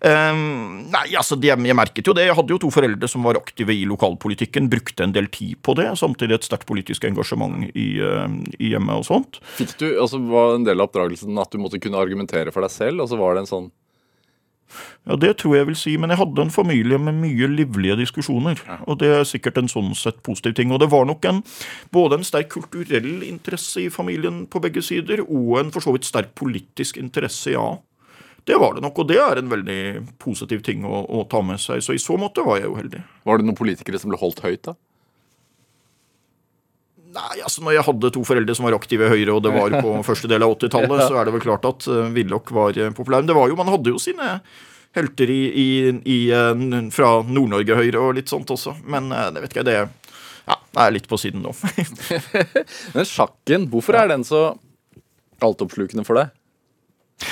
Um, nei, altså, jeg merket jo det. Jeg hadde jo to foreldre som var aktive i lokalpolitikken, brukte en del tid på det. Samtidig et sterkt politisk engasjement i, eh, i hjemmet og sånt. Fikk du, altså Var en del av oppdragelsen at du måtte kunne argumentere for deg selv? Altså Var det en sånn Ja, det tror jeg vil si, men jeg hadde en familie med mye livlige diskusjoner. Og det er sikkert en sånn sett positiv ting. Og det var nok en, både en sterk kulturell interesse i familien på begge sider, og en for så vidt sterk politisk interesse, ja. Det var det nok, og det er en veldig positiv ting å, å ta med seg. Så i så måte var jeg jo heldig. Var det noen politikere som ble holdt høyt, da? Nei, altså Når jeg hadde to foreldre som var aktive i Høyre, og det var på første del av 80-tallet, så er det vel klart at uh, Willoch var uh, populær. Men det var jo, man hadde jo sine helter i, i, i, uh, fra Nord-Norge Høyre og litt sånt også. Men det vet ikke jeg, det ja, det er litt på siden nå. Men sjakken, hvorfor er den så altoppslukende for deg?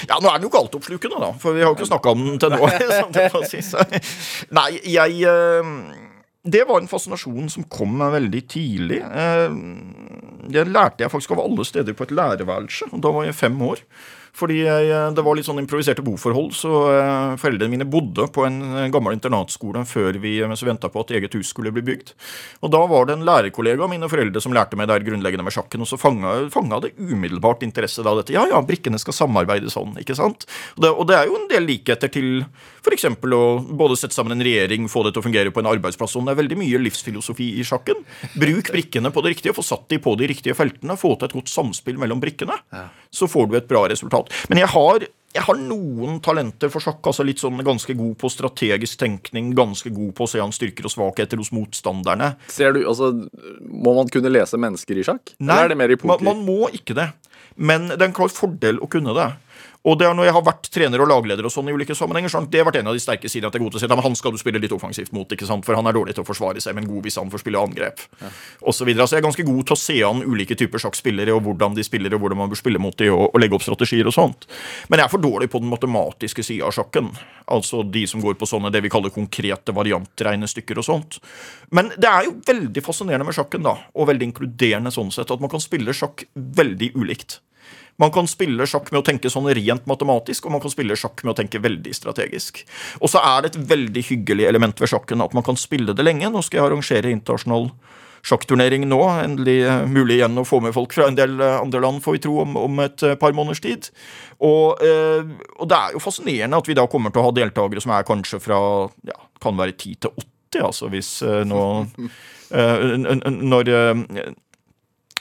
Ja, nå er den jo ikke altoppslukende, da, for vi har jo ikke snakka om den til nå. Nei, jeg eh, Det var en fascinasjon som kom meg veldig tidlig. Eh, Det lærte jeg faktisk av alle steder på et lærerværelse. Da var jeg fem år. Fordi jeg, det var litt sånn improviserte boforhold, så eh, foreldrene mine bodde på en eh, gammel internatskole før vi, mens vi venta på at eget hus skulle bli bygd. Og da var det en lærerkollega av mine foreldre som lærte meg det her grunnleggende med sjakken, og så fanga det umiddelbart interesse da dette. Ja, ja, brikkene skal samarbeide sånn, ikke sant? Og det, og det er jo en del likheter til f.eks. å både sette sammen en regjering, få det til å fungere på en arbeidsplass. Og det er veldig mye livsfilosofi i sjakken. Bruk brikkene på det riktige, få satt de på de riktige feltene, få til et godt samspill mellom brikkene. Så får du et bra resultat. Men jeg har, jeg har noen talenter for sjakk. altså litt sånn Ganske god på strategisk tenkning, ganske god på å se an styrker og svakheter hos motstanderne. Ser du, altså, Må man kunne lese mennesker i sjakk? Eller er det mer i man, man må ikke det. Men det er en klar fordel å kunne det. Og det er når jeg har vært trener og lagleder og sånn i ulike sammenhenger, det har vært en av de sterke sidene at jeg er god til å si at han skal du spille litt offensivt mot, ikke sant? for han er dårlig til å forsvare seg, men god hvis han får spille angrep. Og så videre. Så jeg er ganske god til å se an ulike typer sjakkspillere, og hvordan de spiller, og hvordan man bør spille mot dem, og, og legge opp strategier og sånt. Men jeg er for dårlig på den matematiske sida av sjakken. Altså de som går på sånne det vi kaller konkrete variantregnestykker og sånt. Men det er jo veldig fascinerende med sjakken, da, og veldig inkluderende sånn sett, at man kan spille sjakk veldig ulikt. Man kan spille sjakk med å tenke sånn rent matematisk, og man kan spille sjakk med å tenke veldig strategisk. Og så er det et veldig hyggelig element ved sjakken at man kan spille det lenge. Nå skal jeg arrangere internasjonal sjakkturnering nå. Endelig eh, mulig igjen å få med folk fra en del eh, andre land, får vi tro, om, om et eh, par måneders tid. Og, og det er jo fascinerende at vi da kommer til å ha deltakere som er kanskje fra ja, kan være 10 til 80, altså hvis nå Når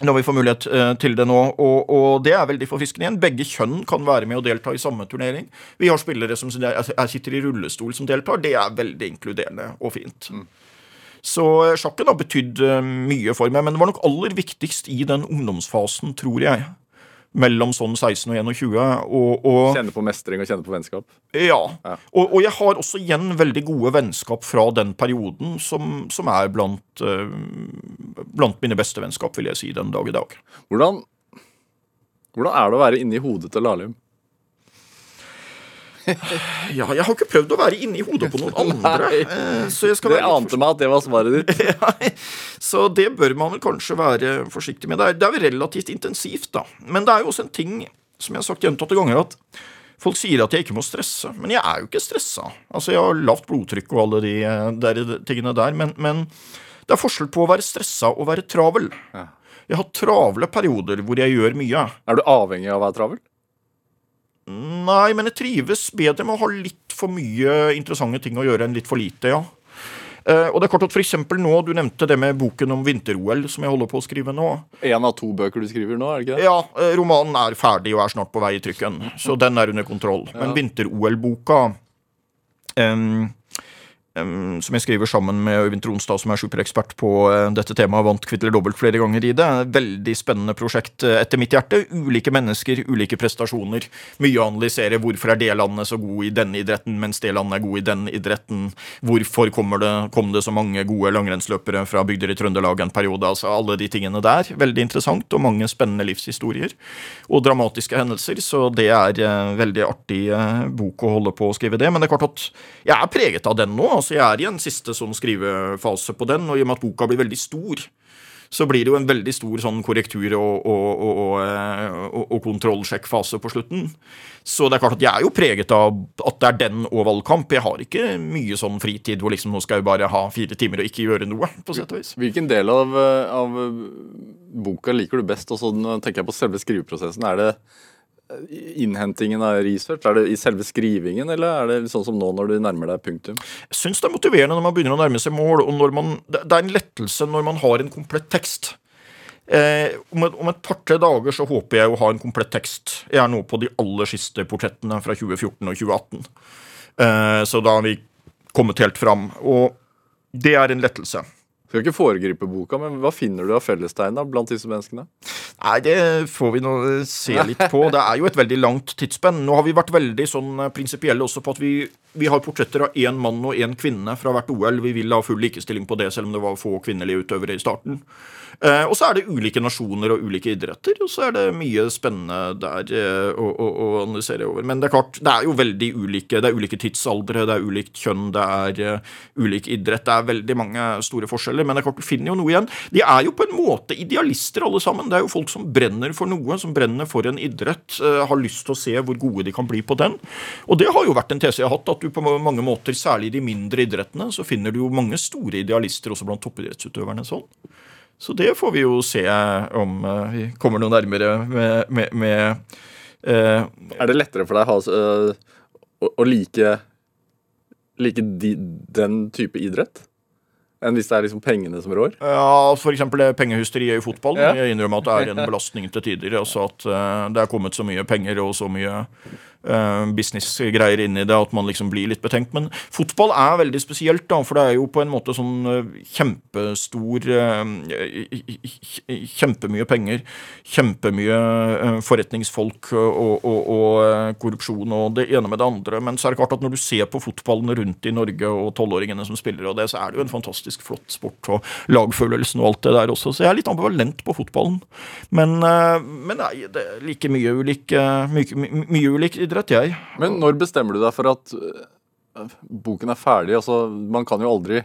når vi får mulighet eh, til det nå, og, og det er veldig forfriskende igjen. Begge kjønn kan være med og delta i samme turnering. Vi har spillere som er, er- sitter i rullestol som deltar. Det er veldig inkluderende og fint. Så eh, sjakken har betydd eh, mye for meg, men det var nok aller viktigst i den ungdomsfasen, tror jeg. Mellom sånn 16 og 21. Og, og Kjenne på mestring og kjenne på vennskap? ja. Ja. Og, og jeg har også igjen veldig gode vennskap fra den perioden, som, som er blant, eh, blant mine beste vennskap, vil jeg si, den dag i dag. Hvordan, hvordan er det å være inni hodet til Lahlum? Ja, jeg har ikke prøvd å være inni hodet på noen andre. Nei. Så jeg skal Det ante meg at det var svaret ditt. ja, Så det bør man vel kanskje være forsiktig med. Det er, det er jo relativt intensivt, da. Men det er jo også en ting, som jeg har sagt gjentatte ganger, at folk sier at jeg ikke må stresse. Men jeg er jo ikke stressa. Altså, jeg har lavt blodtrykk og alle de eh, der, tingene der. Men, men det er forskjell på å være stressa og være travel. Ja. Jeg har travle perioder hvor jeg gjør mye. Er du avhengig av å være travel? Nei, men jeg trives bedre med å ha litt for mye interessante ting å gjøre enn litt for lite, ja. Uh, og det er klart at for eksempel nå, Du nevnte det med boken om vinter-OL som jeg holder på å skrive nå. En av to bøker du skriver nå, er det ikke det? Ja, eh, Romanen er ferdig og er snart på vei i trykken, så den er under kontroll. Men vinter-OL-boka em, som jeg skriver sammen med Øyvind Tronstad, som er superekspert på eh, dette temaet, vant kvitt eller dobbelt flere ganger i det. Veldig spennende prosjekt eh, etter mitt hjerte. Ulike mennesker, ulike prestasjoner. Mye å analysere. Hvorfor er det landet så god i denne idretten, mens det landet er god i den idretten? Hvorfor det, kom det så mange gode langrennsløpere fra bygder i Trøndelag en periode? Altså alle de tingene der. Veldig interessant, og mange spennende livshistorier. Og dramatiske hendelser, så det er eh, veldig artig bok å holde på å skrive det. Men det er klart at jeg er preget av den nå. Altså Jeg er i en siste sånn skrivefase på den, og i og med at boka blir veldig stor, så blir det jo en veldig stor sånn korrektur- og, og, eh, og, og kontrollsjekkfase på slutten. Så det er klart at jeg er jo preget av at det er den og valgkamp. Jeg har ikke mye sånn fritid hvor liksom nå skal jeg bare ha fire timer og ikke gjøre noe, på sett og vis. Hvilken del av, eh, av boka liker du best? Og så tenker jeg på selve skriveprosessen. Er det innhentingen av research? Er det i selve skrivingen, eller er det sånn som nå når du nærmer deg punktum? Jeg syns det er motiverende når man begynner å nærme seg mål, og man, det er en lettelse når man har en komplett tekst. Eh, om, et, et par-tre dager så håper jeg å ha en komplett tekst. Jeg er nå på de aller siste portrettene fra 2014 og 2018. Eh, så da har vi kommet helt fram. Og det er en lettelse. Skal ikke foregripe boka, men hva finner du av fellestegn blant disse menneskene? Nei, det får vi nå eh, se litt på. Det er jo et veldig langt tidsspenn. Nå har vi vært veldig sånn eh, prinsipielle også på at vi, vi har portretter av én mann og én kvinne fra hvert OL. Vi vil ha full likestilling på det, selv om det var få kvinnelige utøvere i starten. Eh, og så er det ulike nasjoner og ulike idretter, og så er det mye spennende der eh, å, å, å analysere over. Men det er klart, det er jo veldig ulike. Det er ulike tidsaldre, det er ulikt kjønn, det er uh, ulik idrett. Det er veldig mange store forskjeller, men det er klart du finner jo noe igjen. De er jo på en måte idealister alle sammen. Det er jo folk som brenner for noe, som brenner for en idrett, har lyst til å se hvor gode de kan bli på den. Og det har jo vært en tese jeg har hatt, at du på mange måter, særlig i de mindre idrettene, så finner du jo mange store idealister også blant toppidrettsutøverne sånn. Så det får vi jo se om uh, vi kommer noe nærmere med, med, med uh, Er det lettere for deg Hans, uh, å, å, like, like de, den type idrett? Enn hvis det er liksom pengene som rår? Ja, f.eks. pengehysteriet i fotball. Ja. Jeg innrømmer at det er en belastning til tider. Altså at det er kommet så mye penger og så mye businessgreier inn i det, at man liksom blir litt betenkt. Men fotball er veldig spesielt, da, for det er jo på en måte sånn uh, kjempestor uh, Kjempemye penger, kjempemye forretningsfolk og, og, og, korrupsjon og det ene med det andre. Men så er det klart at når du ser på fotballen rundt i Norge og tolvåringene som spiller og det, så er det jo en fantastisk flott sport og lagfølelsen og alt det der også. Så jeg er litt ambivalent på fotballen. Men, men nei, det er like mye ulik, mye, mye ulik idrett, jeg. Men når bestemmer du deg for at uh, boken er ferdig? Altså, man kan jo aldri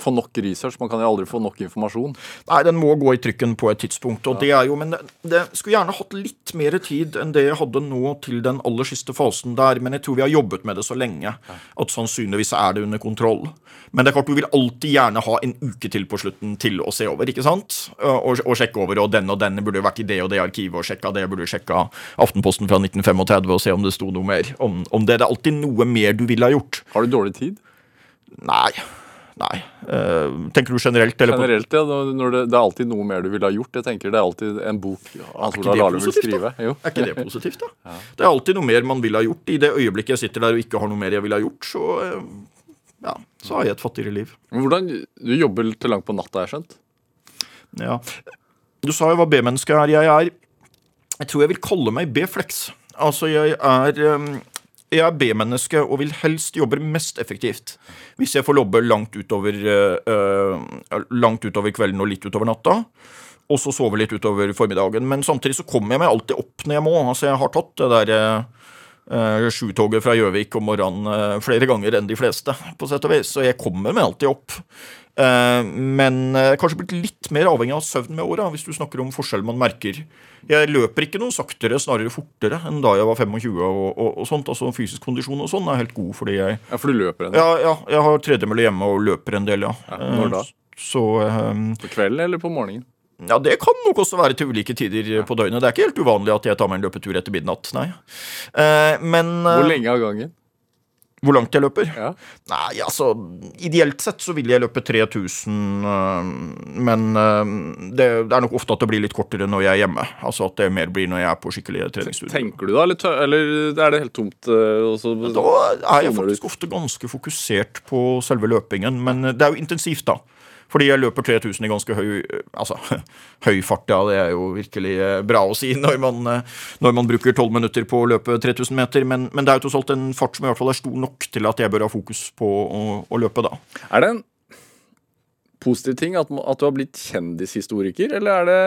få nok research. Man kan jo aldri få nok informasjon. Nei, den må gå i trykken på et tidspunkt. og ja. det er jo, Men det, det, skulle gjerne hatt litt mer tid enn det jeg hadde nå til den aller siste fasen der. Men jeg tror vi har jobbet med det så lenge at sannsynligvis er det under kontroll. Men det er klart du vil alltid gjerne ha en uke til på slutten til å se over. ikke sant? Og, og sjekke over, og den og den burde vært i det og det arkivet, og sjekka det, burde sjekka Aftenposten fra 1935 og se om det sto noe mer om, om det. Det er alltid noe mer du ville ha gjort. Har du dårlig tid? Nei. Nei. Uh, tenker du generelt? generelt, ja. Når det, det, er alltid noe mer du ville ha gjort. Jeg tenker Det er alltid en bok Hans Olav Lahlum vil skrive. Jo. Er ikke det positivt, da? ja. Det er alltid noe mer man ville ha gjort. I det øyeblikket jeg sitter der og ikke har noe mer jeg ville ha gjort, så uh, ja, så har jeg et fattigere liv. Hvordan, Du jobber til langt på natta, har jeg skjønt? Ja. Du sa jo hva B-menneske er. Jeg er Jeg tror jeg vil kalle meg B-flex. Altså, jeg er um, jeg er B-menneske og vil helst jobbe mest effektivt hvis jeg får lobbe langt utover, uh, langt utover kvelden og litt utover natta. Og så sove litt utover formiddagen. Men samtidig så kommer jeg meg alltid opp når jeg må. Altså, jeg har tatt det der uh, uh, sjutoget fra Gjøvik om morgenen uh, flere ganger enn de fleste, på sett og vis. Så jeg kommer meg alltid opp. Uh, men kanskje blitt litt mer avhengig av søvn med åra, hvis du snakker om forskjell man merker. Jeg løper ikke noe saktere, snarere fortere enn da jeg var 25 og, og, og sånt. Altså fysisk kondisjon og sånn er helt god fordi jeg Ja, for du løper en del? Ja, ja jeg har tredemølle hjemme og løper en del, ja. ja når da? Så um, På kvelden eller på morgenen? Ja, Det kan nok også være til ulike tider ja. på døgnet. Det er ikke helt uvanlig at jeg tar meg en løpetur etter midnatt. nei. Uh, men Hvor eh, lenge av gangen? Hvor langt jeg løper? Ja. Nei, altså Ideelt sett så vil jeg løpe 3000, øh, men øh, det, er nok ofte at det blir litt kortere når jeg er hjemme. Altså at det mer blir når jeg er på skikkelig treningsstudio. Tenker du da, eller, eller er det helt tomt? Øh, da er jeg faktisk ofte ganske fokusert på selve løpingen, men det er jo intensivt, da. Fordi jeg løper 3000 i ganske høy altså, høy fart. Ja, det er jo virkelig eh, bra å si når man, eh, når man bruker 12 minutter på å løpe 3000 meter. Men, men, det er jo tross alt en fart som i hvert fall er stor nok til at jeg bør ha fokus på å, å løpe, da. Er det en positiv ting at, at du har blitt kjendishistoriker, eller er det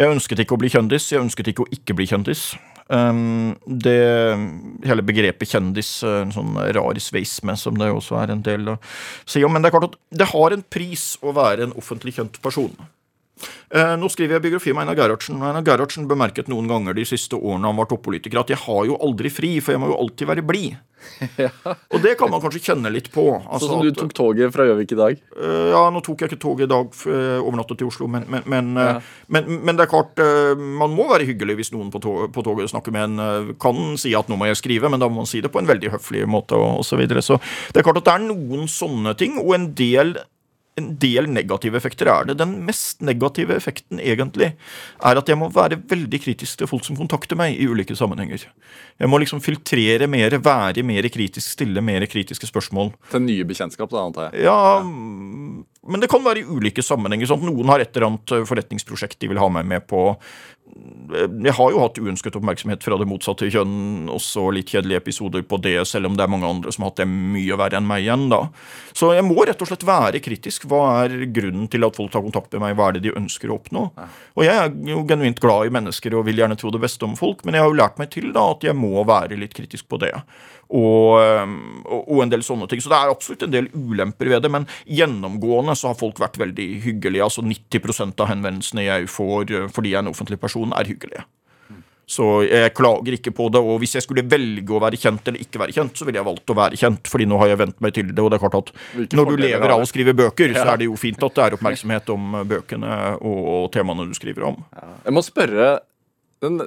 Jeg ønsket ikke å bli kjendis. Jeg ønsket ikke å ikke bli kjendis. Um, det hele begrepet kjendis, eh, en sånn rar sveisme som det også er en del å si om. Men det er klart at det har en pris å være en offentlig kjent person. Eh, nå skriver jeg biografi om Einar Gerhardsen. og Einar Gerhardsen bemerket noen ganger de siste årene han var toppolitiker, at jeg har jo aldri fri, for jeg må jo alltid være blid. ja. Og det kan man kanskje kjenne litt på. Altså, sånn som du tok toget fra Gjøvik i dag? Uh, ja, nå tok jeg ikke toget i dag, uh, overnattet til Oslo, men, men, men, ja. men, det er klart, man må være hyggelig hvis noen på, tog, på toget snakker med en, kan si at nå må jeg skrive, men da må man si det på en veldig høflig måte, og osv. Så, videre. så det er klart at det er noen sånne ting, og en del en del negative effekter er det. Den mest negative effekten egentlig er at jeg må være veldig kritisk til folk som kontakter meg i ulike sammenhenger. Jeg må liksom filtrere mer, være mer kritisk, stille mer kritiske spørsmål. Til nye bekjentskap, da, antar jeg. Ja, men det kan være i ulike sammenhenger. sånn at Noen har et eller annet forretningsprosjekt de vil ha meg med på. Jeg har jo hatt uønsket oppmerksomhet fra det motsatte kjønn, også litt kjedelige episoder på det, selv om det er mange andre som har hatt det mye verre enn meg igjen, da. Så jeg må rett og slett være kritisk. Hva er grunnen til at folk tar kontakt med meg? Hva er det de ønsker å oppnå? Og jeg er jo genuint glad i mennesker og vil gjerne tro det beste om folk, men jeg har jo lært meg til da at jeg må være litt kritisk på det. Og, og, og en del sånne ting. Så det er absolutt en del ulemper ved det, men gjennomgående så har folk vært veldig hyggelige. Altså 90% av henvendelsene jeg får eh, fordi jeg er en offentlig person, er hyggelige. Så jeg klager ikke på det, og hvis jeg skulle velge å være kjent eller ikke være kjent, så ville jeg valgt å være kjent, fordi nå har jeg vent meg til det. Og det er klart at når du lever av å skrive bøker, så er det jo fint at det er oppmerksomhet om bøkene og temaene du skriver om. Jeg må spørre den,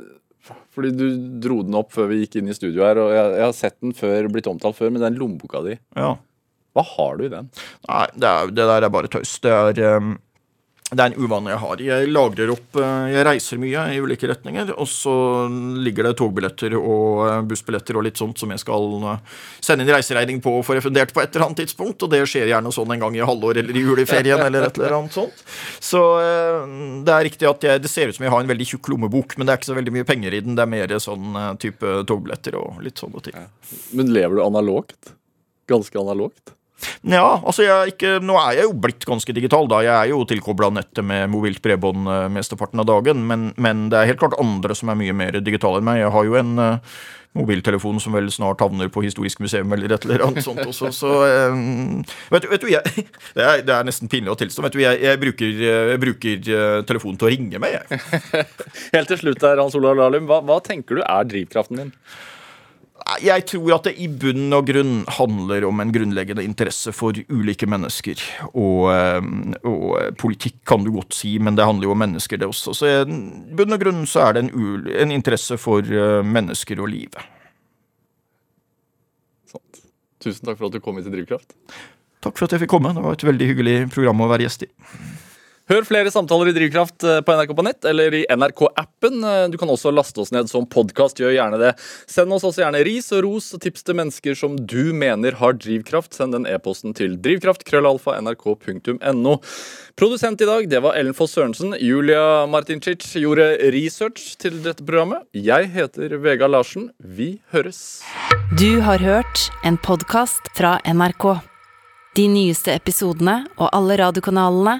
Fordi du dro den opp før vi gikk inn i studio her, og jeg, jeg har sett den før, blitt omtalt før, men den lommeboka di, Ja. hva har du i den? Nei, det, er, det der er bare tøys. Det er, um, det er en uvane jeg har. Jeg lagrer opp uh, Jeg reiser mye i ulike retninger, og så ligger det togbilletter og uh, bussbilletter og litt sånt som jeg skal uh, sende inn reiseregning på og få refundert på et eller annet tidspunkt, og det skjer gjerne sånn en gang i halvår eller i juleferien eller et eller annet sånt. Så det er riktig at jeg, det ser ut som jeg har en veldig tjukk lommebok, men det er ikke så veldig mye penger i den. Det er mer sånn type togbilletter og litt sånne ting. Men lever du analogt? Ganske analogt? Ja, altså jeg ikke, Nå er jeg jo blitt ganske digital, da. Jeg er jo tilkobla nettet med mobilt bredbånd eh, mesteparten av dagen. Men, men det er helt klart andre som er mye mer digitale enn meg. Jeg har jo en uh, mobiltelefon som vel snart havner på Historisk museum eller et eller annet sånt også. Så um, vet, vet du, jeg, det, er, det er nesten pinlig å tilstå. Vet du, jeg, jeg bruker, jeg bruker uh, telefonen til å ringe med, jeg. Helt til slutt der, Hans Olav Lahlum, hva, hva tenker du er drivkraften din? Jeg tror at det i bunn og grunn handler om en grunnleggende interesse for ulike mennesker. Og, eh, og politikk kan du godt si, men det handler jo om mennesker, det også. Så i bunn og grunn så er det en, ul en interesse for eh, mennesker og livet. Sant. Tusen takk for at du kom hit til Drivkraft. Takk for at jeg fikk komme. Det var et veldig hyggelig program å være gjest i. Hør flere samtaler i Drivkraft eh, på NRK på nett eller i NRK-appen. Eh, Du kan også laste oss ned som podkast. Gjør gjerne det. Send oss også gjerne ris og ros og tips til mennesker som du mener har drivkraft. Send den e-posten til drivkraft.krøllalfa.nrk.no. Produsent i dag det var Ellen Foss Sørensen. Julia Martincic gjorde research til dette programmet. Jeg heter Vega Larsen. Vi høres. Du har hørt en podkast fra NRK. De nyeste episodene og alle radiokanalene